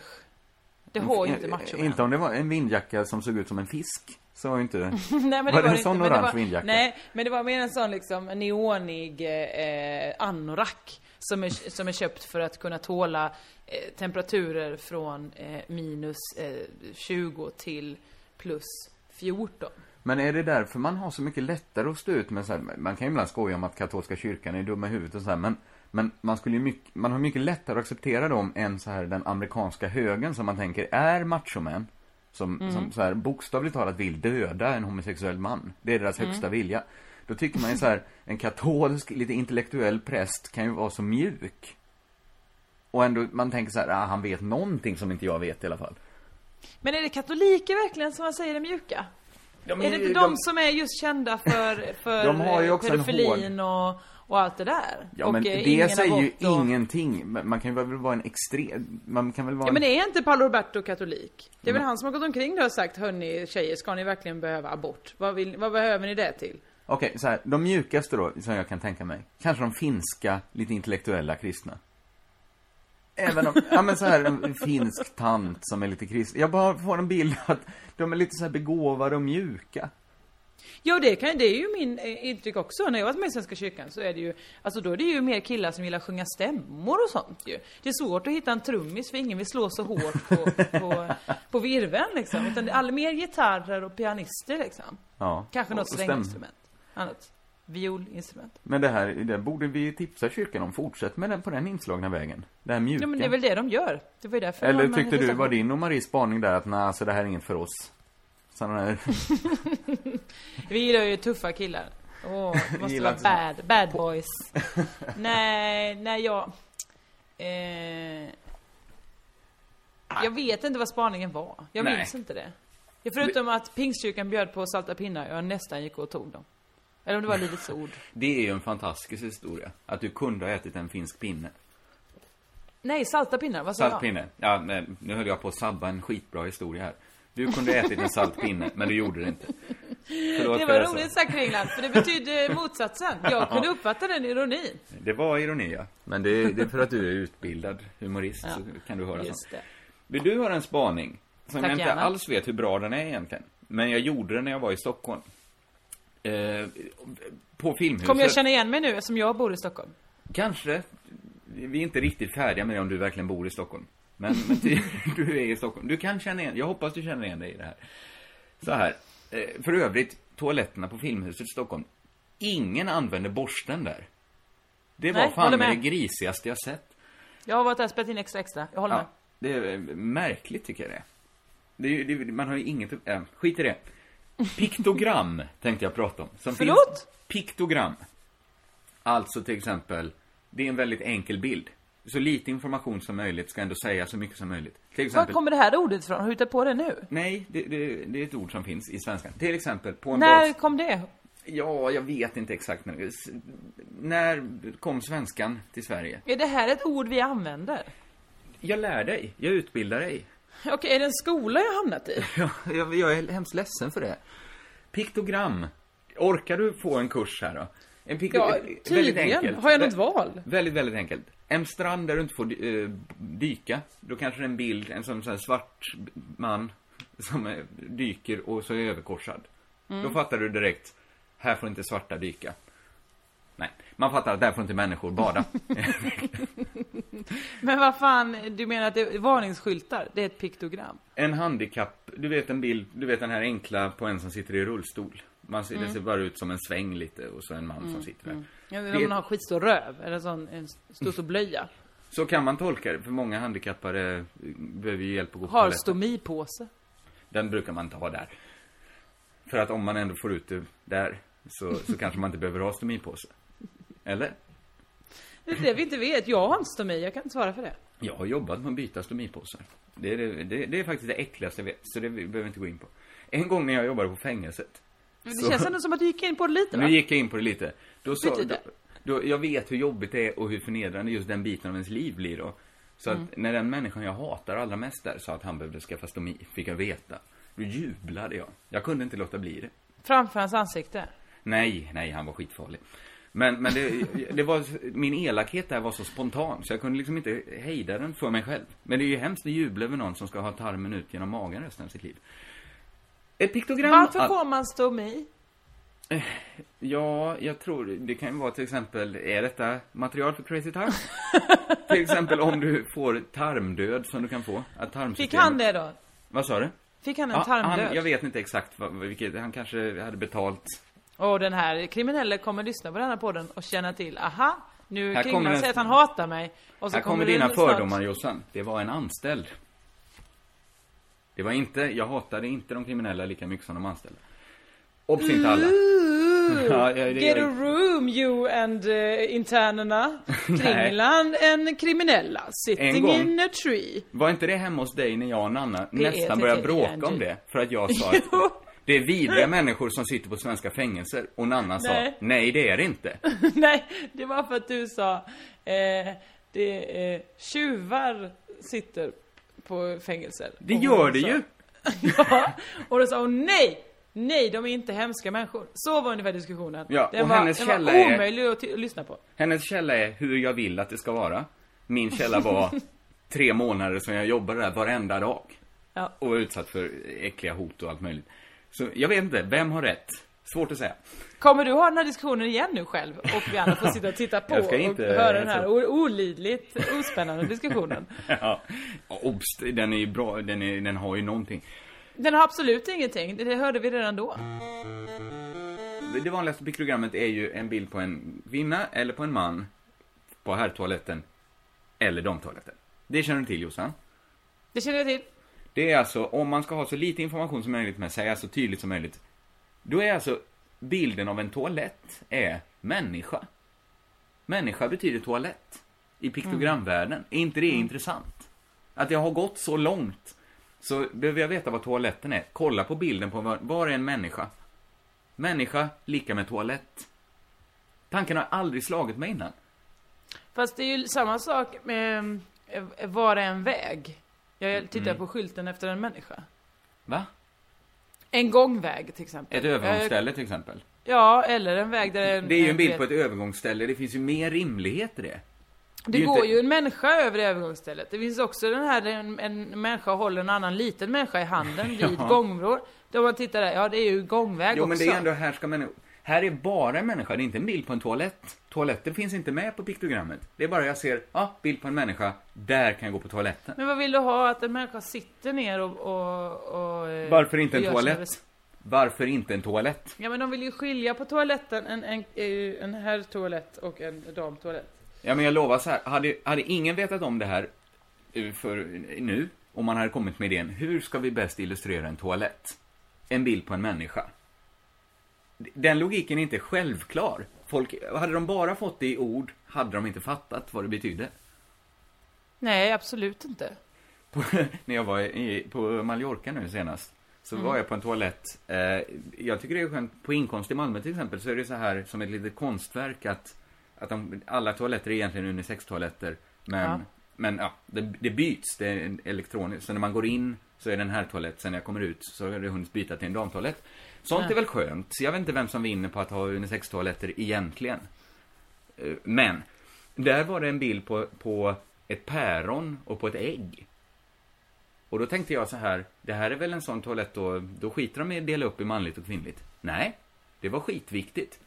Det har ju inte Eh, machomän. Inte om det var en vindjacka som såg ut som en fisk. Så var ju inte... [laughs] Nej, men det var det en inte, sån det orange var, vindjacka? Nej, men det var mer en sån liksom neonig eh, anorak. Som är, som är köpt för att kunna tåla eh, temperaturer från eh, minus eh, 20 till plus 14. Men är det därför man har så mycket lättare att stå ut med så här, man kan ju ibland skoja om att katolska kyrkan är dumma i huvudet och så här, men men man skulle ju mycket, man har mycket lättare att acceptera dem än så här den amerikanska högen som man tänker är machomän. Som, Mm. som så här bokstavligt talat vill döda en homosexuell man. Det är deras Mm. högsta vilja. Då tycker man ju så här, en katolsk, lite intellektuell präst kan ju vara så mjuk. Och ändå, man tänker så här, ah, han vet någonting som inte jag vet i alla fall. Men är det katoliker verkligen som man säger är mjuka? Ja, men är det inte de- de, som är just kända för, för De har ju också en pedofilin och, och allt det där? Ja, och men eh, det säger ju och... ingenting. Man kan väl vara en extrem, man kan väl vara Ja men en... är inte Paolo Roberto katolik? Det är väl Men- han som har gått omkring där och sagt Hörni tjejer, ska ni verkligen behöva abort? Vad, vill, vad behöver ni det till? Okej, så här, de mjukaste då, som jag kan tänka mig. Kanske de finska, lite intellektuella kristna. Även om, ja men så här, en finsk tant som är lite kristen. Jag bara får en bild att de är lite så här begåvade och mjuka. Jo det, kan, det är ju min eh, intryck också. När jag var med i Svenska kyrkan så är det ju, alltså då är det ju mer killar som gillar sjunga stämmor och sånt ju. Det är svårt att hitta en trummis för ingen vill slå så hårt på, på, på virveln liksom. Utan det är all, mer gitarrer och pianister liksom. Ja. Kanske något stränginstrument. Annat. Violinstrument. Men det här, det borde vi tipsa kyrkan om. Fortsätt med den på den inslagna vägen. Det här mjuka. Ja men det är väl det de gör. Det var ju därför Eller har tyckte du, var din och Maries spaning där att nej, alltså det här är inget för oss? Sådana här... [laughs] Vi gillar ju tuffa killar. Åh, [laughs] det Vi måste vara bad, bad boys. [laughs] nej, nej jag... Eh, jag vet inte vad spaningen var. Jag Nej. minns inte det. Ja, förutom att Pingstkyrkan bjöd på salta pinnar, jag nästan gick och tog dem. Eller om det var Livets Ord. Det är ju en fantastisk historia. Att du kunde ha ätit en finsk pinne. Nej, salta pinnar, vad sa jag? Saltpinne. Ja, nej, nu höll jag på att sabba en skitbra historia här. Du kunde ätit en saltpinne, men du gjorde det inte. Förlåt Det var roligt sagt Kringland, för det betydde motsatsen. Jag kunde uppfatta den ironin. Det var ironi, ja. Men det, det är för att du är utbildad humorist, Ja, så kan du höra just sånt. det. Vill du höra en spaning? Som Tack jag inte gärna. alls vet hur bra den är egentligen. Men jag gjorde den när jag var i Stockholm. Eh, på Filmhuset. Kommer jag känna igen mig nu eftersom jag bor i Stockholm? Kanske. Vi är inte riktigt färdiga med det om du verkligen bor i Stockholm. Men, men ty, [laughs] du är i Stockholm. Du kan känna igen, jag hoppas du känner igen dig i det här. Så här. Eh, för övrigt, toaletterna på Filmhuset i Stockholm. Ingen använder borsten där. Det var Nej, fan med det med. grisigaste jag sett. Jag har varit där och spelat in extra extra. Jag håller med. Ja, det är märkligt tycker jag det. det, det man har ju inget, äh, skit i det. Piktogram [laughs] tänkte jag prata om. Som Förlåt? Finns, piktogram. Alltså till exempel, det är en väldigt enkel bild. Så lite information som möjligt ska ändå säga så mycket som möjligt. Till Var exempel, kommer det här ordet ifrån? Har du hittat på det nu? nej, det, det, det är ett ord som finns i svenskan. Till exempel, på en När bas... kom det? Ja, jag vet inte exakt. S- När kom svenskan till Sverige? Är det här ett ord vi använder? Jag lär dig, jag utbildar dig. [laughs] Okej, är det en skola jag hamnat i? [laughs] Ja, jag, jag är hemskt ledsen för det. Piktogram. Orkar du få en kurs här då? En pikto- Ja, tydligen. Har jag något val? Väldigt, väldigt enkelt. En strand där du inte får eh, dyka. Då kanske det är en bild, en sån, sån svart man som eh, dyker och så är överkorsad. Mm. Då fattar du direkt, här får inte svarta dyka. Nej, man fattar att där får inte människor bada. [laughs] Men vad fan, du menar att det är varningsskyltar? Det är ett piktogram? En handikapp, du vet en bild, du vet den här enkla på en som sitter i rullstol. Man ser, Det Mm. ser bara ut som en sväng lite och så en man som sitter där. Ja, Det- om man har skitstor röv, eller sån, en stor, stor blöja. Så kan man tolka det, för många handikappade eh, behöver ju hjälp att gå på Har stomipåse. Den brukar man inte ha där. För att om man ändå får ut det där, så, så [laughs] kanske man inte behöver ha stomipåse. Eller? Det är det vi inte vet. Jag har inte stomi, jag kan inte svara för det. Jag har jobbat med att byta stomipåsar. Det är, det, det, det är faktiskt det äckligaste jag vet, så det behöver vi inte gå in på. En gång när jag jobbade på fängelset. Det så- känns ändå som att du gick in på det lite va? Nu gick jag in på det lite. Då sa, då, då, jag vet hur jobbigt det är och hur förnedrande just den biten av ens liv blir då. Så att Mm. när den människan jag hatar allra mest där sa att han behövde skaffa stomi, fick jag veta. Då jublade jag. Jag kunde inte låta bli det. Framför hans ansikte. Nej, nej, han var skitfarlig. Men, men det, det var, min elakhet där var så spontan så jag kunde liksom inte hejda den för mig själv. Men det är ju hemskt att jubla över någon som ska ha tarmen ut genom magen resten av sitt liv. Ett piktogram... Varför får man stomi? Ja, jag tror det kan ju vara till exempel, är detta material för Crazy Time? [laughs] till exempel om du får tarmdöd som du kan få. Att tarmsystemet... Fick han det då? Vad sa du? Fick han en Ja, tarmdöd? Han, jag vet inte exakt vad, vilket, han kanske hade betalt. Och den här kriminelle kommer lyssna på den här podden och känna till, aha, nu Här Kringlan kommer säger att han hatar mig. Och så Här kommer det dina snart- fördomar Jossan. Det var en anställd. Det var inte, jag hatade inte de kriminella lika mycket som de anställda. Obs inte alla. [laughs] Ja, det- Get a room you and uh, internerna. [laughs] Kringland and kriminella. En Sitting gång. in a tree. Var inte det hemma hos dig när jag och Nanna Det nästan började bråka Angie. om det? För att jag sa [laughs] att det är vidriga människor som sitter på svenska fängelser. Och Nanna sa, Nej. nej det är det inte. Nej, det var för att du sa, eh, det är tjuvar sitter på fängelser. Det Och gör det sa- ju. [laughs] ja, och då sa hon nej! Nej, de är inte hemska människor. Så var ungefär diskussionen. Ja, den och var, hennes den källa var är- omöjlig att, ty- att lyssna på. Hennes källa är hur jag vill att det ska vara. Min källa var [laughs] tre månader som jag jobbade där varenda dag. Ja. Och var utsatt för äckliga hot och allt möjligt. Så jag vet inte, vem har rätt? Svårt att säga. Kommer du ha den här diskussionen igen nu själv? Och vi andra får sitta och titta på och höra den här alltså- olidligt ospännande diskussionen. [laughs] Ja, obs, den är ju bra, den, är, den har ju någonting. Den har absolut ingenting, det hörde vi redan då. Det vanligaste piktogrammet är ju en bild på en kvinna eller på en man på herrtoaletten eller damtoaletten. Det känner du till Jossan? Det känner jag till. Det är alltså, om man ska ha så lite information som möjligt med sig, så tydligt som möjligt. Då är alltså bilden av en toalett är människa. Människa betyder toalett. I piktogramvärlden. Är inte det intressant? Att jag har gått så långt. Så behöver jag veta vad toaletten är. Kolla på bilden på var, var är en människa? Människa lika med toalett. Tanken har aldrig slagit mig innan. Fast det är ju samma sak med eh, var är en väg? Jag tittar Mm. på skylten efter en människa. Va? En gångväg till exempel. Ett övergångsställe till exempel. Ja, eller en väg där en, Det är ju en bild på ett övergångsställe. Det finns ju mer rimlighet i det. Det ju går inte- ju en människa över det övergångsstället. Det finns också den här, en, en människa håller en annan liten människa i handen [laughs] vid Ja. gångvrår. Då man tittar där, ja det är ju gångväg Jo, också. men det är ändå, här ska människor... Här är bara en människa, det är inte en bild på en toalett. Toaletten finns inte med på piktogrammet. Det är bara jag ser, ja, bild på en människa, där kan jag gå på toaletten. Men vad vill du ha? Att en människa sitter ner och... och, och eh, Varför inte en toalett? Varför inte en toalett? Ja men de vill ju skilja på toaletten, en, en, eh, en herrtoalett och en damtoalett. Ja, men jag lovar så här. Hade, hade ingen vetat om det här eh, för nu, om man hade kommit med idén, hur ska vi bäst illustrera en toalett? En bild på en människa. Den logiken är inte självklar. Folk, hade de bara fått det i ord, hade de inte fattat vad det betydde. Nej, absolut inte. På, [laughs] när jag var i, på Mallorca nu senast, så Mm. var jag på en toalett. Eh, jag tycker det är skönt, på inkomst i Malmö till exempel, så är det så här som ett litet konstverk att, att de, alla toaletter är egentligen unisex-toaletter. Men, Ja. men ja, det, det byts, det är elektroniskt. Så när man går in så är det en herrtoalett, sen när jag kommer ut så har det hunnit byta till en damtoalett. Sånt är väl skönt, jag vet inte vem som vinner på att ha unisex-toaletter egentligen. Eh, Men, där var det en bild på, på ett päron och på ett ägg. Och då tänkte jag så här, det här är väl en sån toalett då, då skiter de i att dela upp i manligt och kvinnligt. Nej, det var skitviktigt.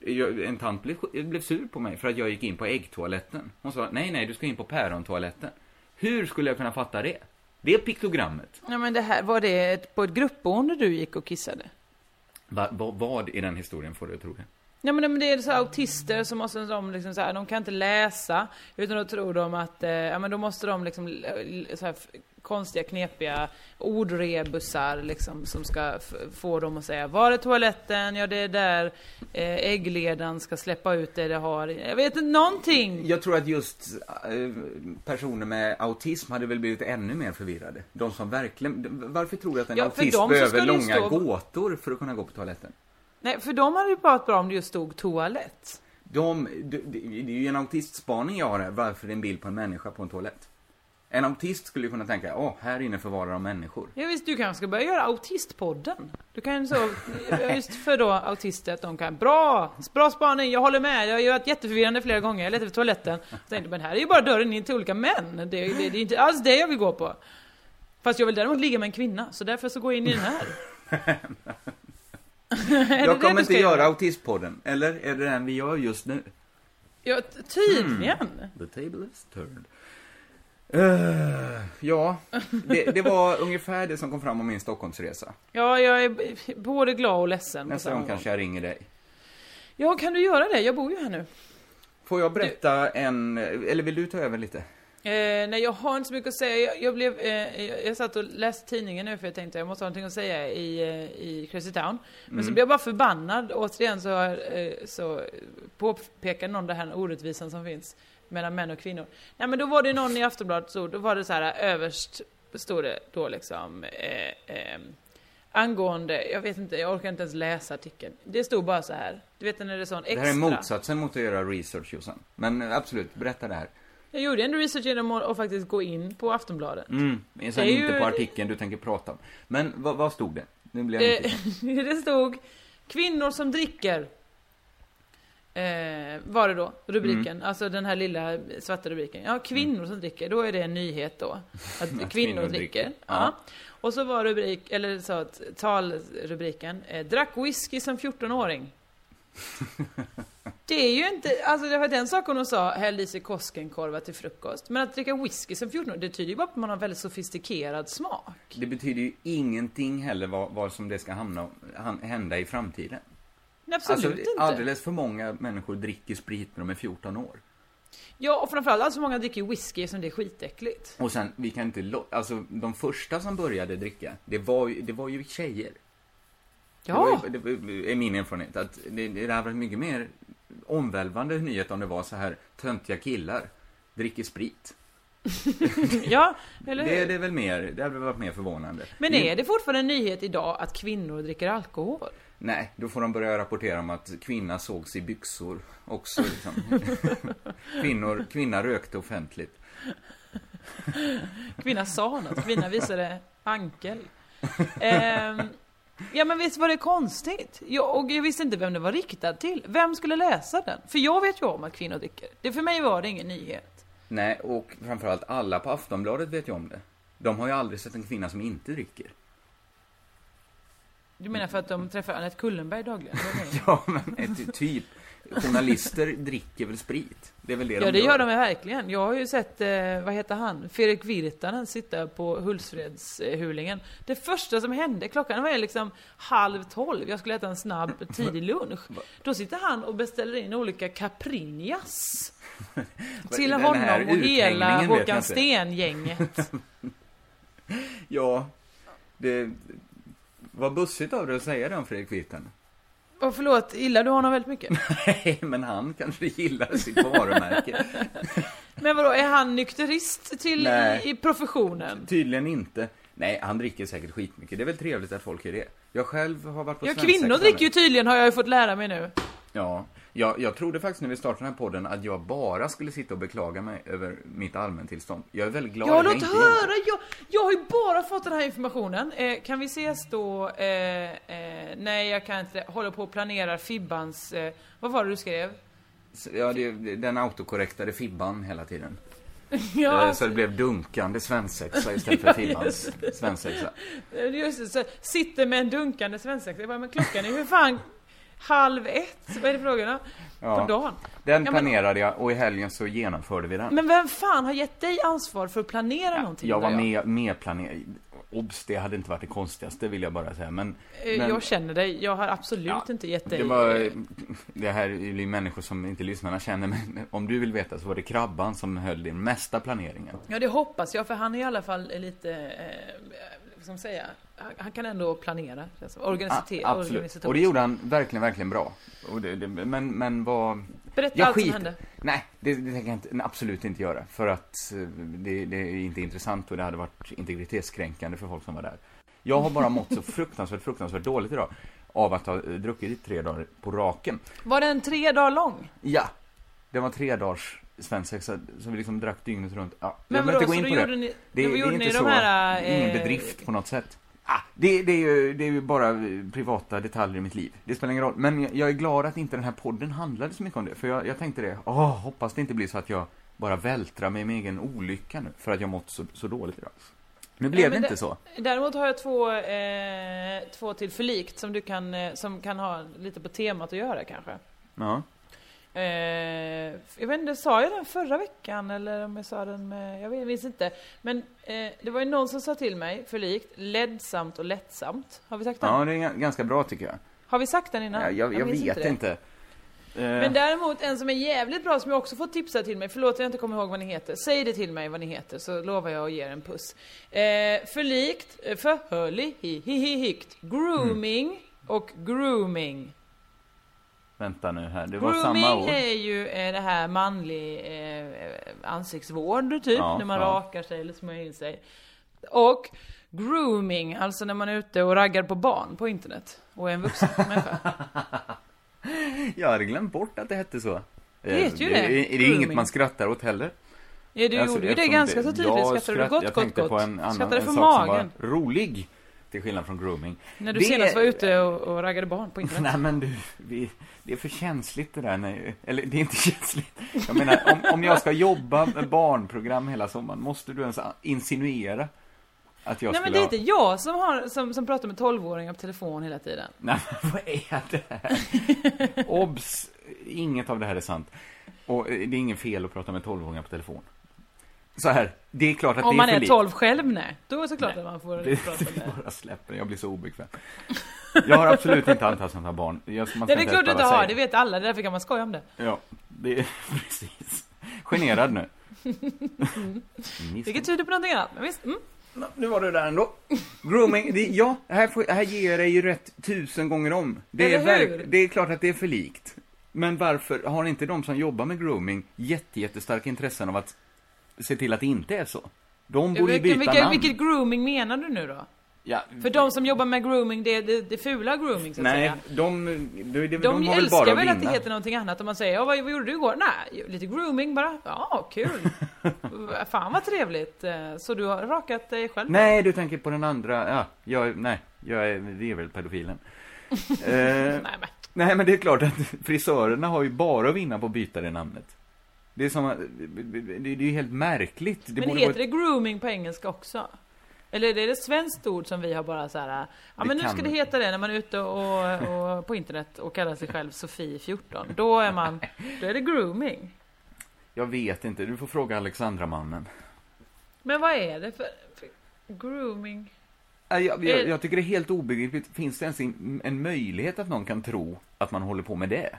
Jag, en tant blev, blev sur på mig för att jag gick in på äggtoaletten. Hon sa, nej, nej, du ska in på pärontoaletten. Hur skulle jag kunna fatta det? Det är piktogrammet. Ja men det här, var det ett, på ett gruppboende du gick och kissade? Va, va, vad i den historien får du att tro det? Ja men det- är så här autister som måste de liksom så här, de kan inte läsa utan då tror de att, eh, ja men då måste de liksom eh, så här, konstiga knepiga ordrebusar liksom som ska få dem att säga var är toaletten? Ja det är där eh, äggledan ska släppa ut det det har. i." Jag vet inte någonting! Jag tror att just eh, personer med autism hade väl blivit ännu mer förvirrade. De som verkligen, varför tror du att en Ja, autist behöver långa stå- gåtor för att kunna gå på toaletten? Nej för de hade ju pratat bra om det just stod toalett. De, det, det det är ju en autistspaning jag har här, varför det är en bild på en människa på en toalett. En autist skulle ju kunna tänka, åh, här inne förvarar de människor. Ja visst, du kanske ska börja göra autistpodden. Du kan så, just för då autister att de kan, bra, bra spaning, jag håller med, jag har ju varit jätteförvirrande flera gånger, jag letade efter toaletten. Jag tänkte, men här är ju bara dörren in till olika män, det, det, det är inte alls det jag vill gå på. Fast jag vill däremot ligga med en kvinna, så därför så går jag in i den här. [laughs] Jag kommer inte göra göra? autistpodden, eller är det den vi gör just nu? Ja, tydligen. Hmm, The table is turned. Eh, ja, det, det var [laughs] ungefär det som kom fram om min Stockholmsresa. Ja, jag är både glad och ledsen Nästa gång kanske jag ringer dig. Ja, kan du göra det? Jag bor ju här nu. Får jag berätta en, eller vill du ta över lite? Eh, nej, jag har inte så mycket att säga. Jag, jag blev, eh, jag, jag satt och läste tidningen nu för jag tänkte jag måste ha någonting att säga i, eh, i Crazy Town. Men Mm. så blev jag bara förbannad. Återigen så, eh, så påpekar någon den här orättvisan som finns mellan män och kvinnor. Nej men då var det någon i Aftonbladet, så, då var det så här överst, stod det då liksom eh, eh, angående, jag vet inte, jag orkar inte ens läsa artikeln. Det stod bara så här. Du vet när det är sån Det extra. här är motsatsen mot att göra research, Jossan. Men eh, absolut, berätta det här. Jag gjorde en research genom att faktiskt gå in på Aftonbladet. Mm, men sen Det inte ju- på artikeln du tänker prata om. Men vad, vad stod det? Nu blir jag Eh, nyfiken. [laughs] det stod kvinnor som dricker. Eh, var det då, rubriken. Mm. Alltså den här lilla svarta rubriken. Ja, kvinnor som dricker. Då är det en nyhet då. Att [laughs] kvinnor, kvinnor dricker. Ja. Ja. Och så var rubrik, eller så talrubriken. Eh, drack whisky som 14-åring. [laughs] Det är ju inte, alltså det var den saken hon sa, hällde i sig Koskenkorva till frukost. Men att dricka whisky som 14 det tyder ju bara på att man har väldigt sofistikerad smak. Det betyder ju ingenting heller vad, vad som det ska hamna, hända i framtiden. Nej, absolut alltså, inte. alldeles för många människor dricker sprit när de är 14 år. Ja, och framförallt alltså många dricker whisky som det är skitäckligt. Och sen, vi kan inte alltså de första som började dricka, det var ju, det var ju tjejer. Ja. Det, ju- det är min erfarenhet, att det, det hade varit mycket mer omvälvande nyhet om det var så här töntiga killar dricker sprit. [laughs] ja, eller hur? Det, det är väl mer, det hade varit mer förvånande. Men är det fortfarande en nyhet idag att kvinnor dricker alkohol? Nej, då får de börja rapportera om att kvinna sågs i byxor också. Liksom. [laughs] Kvinnor, kvinna rökte offentligt. Kvinna sa något, kvinna visade ankel. Ehm, ja men visst var det konstigt? Jag, och jag visste inte vem det var riktad till. Vem skulle läsa den? För jag vet ju om att kvinnor dricker. Det, för mig var det ingen nyhet. Nej, och framförallt alla på Aftonbladet vet ju om det. De har ju aldrig sett en kvinna som inte dricker. Du menar för att de träffar Anette Kullenberg dagligen? [laughs] Ja, men ett, typ. Journalister dricker väl sprit? Det är väl det Ja, de det gör de verkligen. Jag har ju sett, eh, vad heter han, Fredrik Virtanen sitta på Hultsfredshulingen. Det första som hände, klockan var liksom halv tolv, jag skulle äta en snabb [laughs] tidig lunch. Då sitter han och beställer in olika Caprinas. [laughs] till honom och hela Håkan. Sten-gänget. Ja, det var bussigt av dig att säga det om Fredrik Virtanen. Och förlåt, gillar du honom väldigt mycket? [laughs] Nej, men han kanske gillar sitt varumärke. [laughs] Men vadå, är han nykterist till Nej. i, professionen? Tydligen inte. Nej, han dricker säkert skitmycket. Det är väl trevligt att folk gör det. Jag själv har varit på Ja, kvinnor dricker ju tydligen, har jag ju fått lära mig nu. Ja, jag, jag trodde faktiskt när vi startade den här podden att jag bara skulle sitta och beklaga mig över mitt allmäntillstånd. Jag är väldigt glad Ja, låt inte höra! Jag, jag har ju bara fått den här informationen. Eh, kan vi ses då? Eh, eh, nej, jag kan inte. Håller på och planerar Fibbans... Eh, vad var det du skrev? Ja, det, det- den autokorrektade Fibban hela tiden. [laughs] Ja, Eh, Så det blev dunkande svensexa istället för Fibbans [laughs] svensexa. Eh, Just det, så, sitter med en dunkande svensexa. Jag bara, men klockan är ju fan halv ett. Vad är det frågan om? På dagen. Den Ja, men- planerade jag och i helgen så genomförde vi den. Men vem fan har gett dig ansvar för att planera någonting? Jag var med, med planerad. Obs, det hade inte varit det konstigaste vill jag bara säga. Men, Eh, men Jag känner dig. Jag har absolut inte gett dig... det var, det här är ju människor som inte lyssnarna känner, men om du vill veta så var det Krabban som höll den mesta planeringen. Ja, det hoppas jag, för han är i alla fall lite, eh, man säga, han, han kan ändå planera. Alltså, organisite- A- absolut. Och det gjorde han verkligen, verkligen bra. Det, det, men, men vad... Berätta Jag allt som skiter- hände. Nej, det, det tänker jag inte, absolut inte göra. För att eh, det, det är inte intressant och det hade varit integritetskränkande för folk som var där. Jag har bara mått så [laughs] fruktansvärt, fruktansvärt dåligt idag. Av att ha eh, druckit i tre dagar på raken. Var den tre dagar lång? Ja, det var tre dagars svensexa, så vi liksom drack dygnet runt. Ja, Men vadå, inte gå in på det. ni- det, det är inte de så, här, ingen eh, bedrift på något sätt. Ah, det, det, är ju, det är ju bara eh, privata detaljer i mitt liv. Det spelar ingen roll. Men jag, jag är glad att inte den här podden handlade så mycket om det. För jag, jag tänkte det, åh, hoppas det inte blir så att jag bara vältrar mig i min egen olycka nu. För att jag mått så, så dåligt idag. Nu blev Ja, det inte så. Däremot har jag två, eh, två till förlikt som du kan, eh, som kan ha lite på temat att göra kanske. Ja. Eh, jag vet inte, sa jag den förra veckan eller om jag sa den med, jag vet, minns inte. Men eh, det var ju någon som sa till mig, förlikt, ledsamt och lättsamt. Har vi sagt den? Ja, det är ga- ganska bra tycker jag. Har vi sagt den innan? Ja, jag, jag, minns vet det. inte. Eh, Men däremot en som är jävligt bra som jag också fått tipsa till mig, förlåt jag inte kommer ihåg vad ni heter. Säg det till mig vad ni heter så lovar jag att ge er en puss. Eh, förlikt, eh, förhörlig, hi, hi, hi, hikt, grooming och grooming. Vänta nu här, det var Grooming samma ord. är ju eh, det här manlig eh, ansiktsvård typ, Ja, när man ja. rakar sig eller smörjer in sig. Och grooming, alltså när man är ute och raggar på barn på internet och är en vuxen [laughs] människa. Jag hade glömt bort att det hette så. Det heter ju det. det. Är, är det inget Grooming. man skrattar åt heller? Ja, du Alltså, gjorde ju det eftersom ganska så tydligt. Skrattade du skratt- gott, Jag gott, tänkte gott? på en annan Skrattade en från sak magen? som var rolig. Till skillnad från grooming. När du Det senast var ute och, och raggade barn på internet. Nej men du, vi, det är för känsligt det där. Nej, eller det är inte [laughs] känsligt. Jag menar, om, om jag ska jobba med barnprogram hela sommaren, måste du ens insinuera att jag Nej men det är inte jag som, har, som, som pratar med 12-åringar på telefon hela tiden. Nej, men vad är det här? [laughs] Obs! Inget av det här är sant. Och eh, det är ingen fel att prata med 12-åringar på telefon. Så här, det är klart att Om det är man för är likt. 12 själv, nej. Då är det såklart Nej, att man får det, prata det med... bara släpper, jag blir så obekväm. Jag har absolut inte antastat några barn. Jag, man Nej, det är klart du inte har, det vet alla, därför kan man skoja om det. Ja, det är [laughs] precis. Generad nu. Vilket tyder på någonting annat, men visst. Mm. Nu var du där ändå. Grooming, det, ja, här, får, här ger jag dig ju rätt tusen gånger om. Det är, verk, det är klart att det är för likt. Men varför har inte de som jobbar med grooming jätte, jättestarka intressen av att se till att det inte är så? De borde Vilken, byta vilka, namn. vilket grooming menar du nu då? Ja, För de som jobbar med grooming, det är det, det fula grooming så att nej, säga. de, de, de, De, har väl älskar bara väl att att det heter någonting annat om man säger ja, vad, vad gjorde du igår? Nej, lite grooming bara. Ja, kul. [laughs] Fan vad trevligt. Så du har rakat dig själv? Nej, du tänker på den andra. Ja, jag, nej, jag är, det är väl pedofilen. [laughs] eh, Nej, men. nej, men det är klart att frisörerna har ju bara att vinna på att byta det namnet. Det är som att- det, är ju helt märkligt. Det Men borde heter vara det grooming på engelska också? Eller är det ett svenskt ord som vi har bara så här, ja men nu ska det heta det när man är ute och, och på internet och kallar sig själv Sofie 14. Då är man, [laughs] då är det grooming. Jag vet inte, du får fråga Alexandra mannen. Men vad är det för, för grooming? Jag, jag, Eh. jag tycker det är helt obegripligt. Finns det ens en, en möjlighet att någon kan tro att man håller på med det?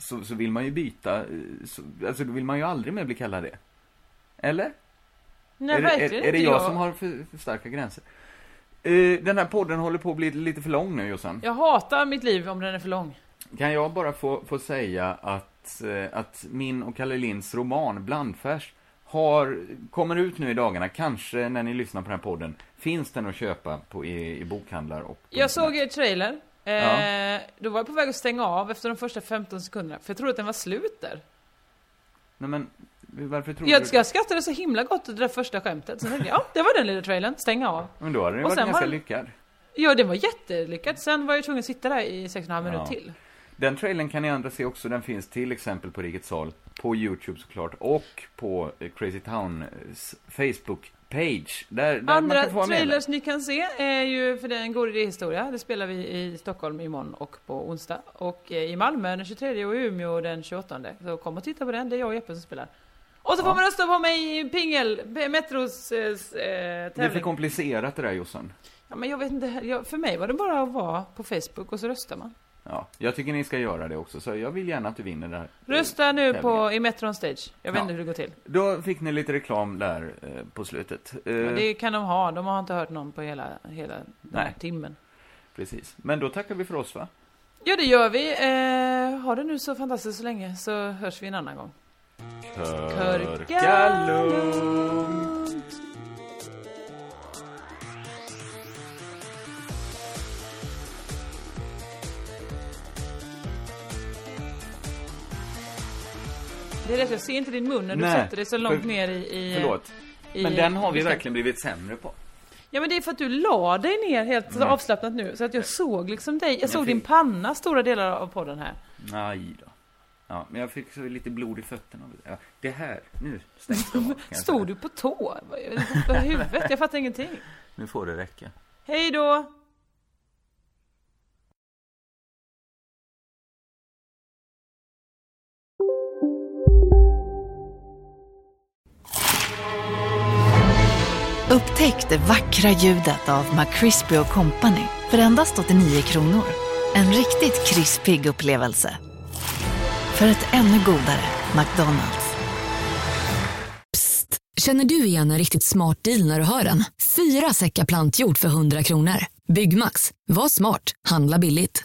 Så, så vill man ju byta, eh, så, alltså då vill man ju aldrig mer bli kallad det. Eller? Nej, är, det, är, är det inte jag som har för, för starka gränser? Eh, den här podden håller på att bli lite för lång nu, Jossan. Jag hatar mitt liv om den är för lång. Kan jag bara få, få säga att, eh, att min och Kalle Linds roman Blandfärs har, kommer ut nu i dagarna, kanske när ni lyssnar på den här podden, finns den att köpa på, i, i bokhandlar och Jag såg er trailer. Eh, Ja. Då var jag på väg att stänga av efter de första 15 sekunderna. För jag trodde att den var slut där. Nej men, varför tror Jag, du... jag skrattade så himla gott åt det där första skämtet. Sen tänkte jag, ja, det var den lilla trailern. Stänga av. Men då hade den Och varit ganska var- lyckad. Ja, det var jättelyckat. Sen var jag tvungen att sitta där i 6,5 minuter Ja. till. Den trailern kan ni andra se också, den finns till exempel på Rikets Sal, på Youtube såklart, och på eh, Crazy Towns Facebook-page. Där, där Andra trailers ni kan se är ju, för en god idéhistoria. Det spelar vi i Stockholm imorgon och på onsdag. Och eh, i Malmö den 23 och i Umeå den 28. Så kom och titta på den, det är jag och Jeppe som spelar. Och så får man rösta på mig i Pingel, Metros eh, s- eh, Det är för tävling. komplicerat det där Jossan. Ja, men jag vet inte, jag, för mig var det bara att vara på Facebook och så röstar man. Ja, jag tycker ni ska göra det också, så jag vill gärna att du vinner det här. Rösta nu tävlingen. på, i Metron Stage. Jag vet Ja. inte hur det går till. Då fick ni lite reklam där eh, på slutet. Eh, Men det kan de ha, de har inte hört någon på hela, hela den här timmen. Precis. Men då tackar vi för oss va? Ja, det gör vi. Eh, ha det nu så fantastiskt så länge, så hörs vi en annan gång. Körka Det är rätt, jag ser inte din mun när du Nej, sätter dig så långt för- ner i... i Förlåt. i- Men den har vi verkligen blivit sämre på. Ja men det är för att du la dig ner helt Nej. avslappnat nu, så att jag såg liksom dig. Jag Jag såg fick- din panna stora delar av podden här. Nej då. Ja, men jag fick så lite blod i fötterna. Ja, det här, nu stängs det av. Stod du på tå? För huvudet? Jag fattar ingenting. Nu får det räcka. Hej då! Upptäck det vackra ljudet av McCrispy Company för endast 89 kronor. En riktigt krispig upplevelse. För ett ännu godare McDonalds. Psst! Känner du igen en riktigt smart deal när du hör den? Fyra säckar plantjord för 100 kronor. Byggmax. Var smart. Handla billigt.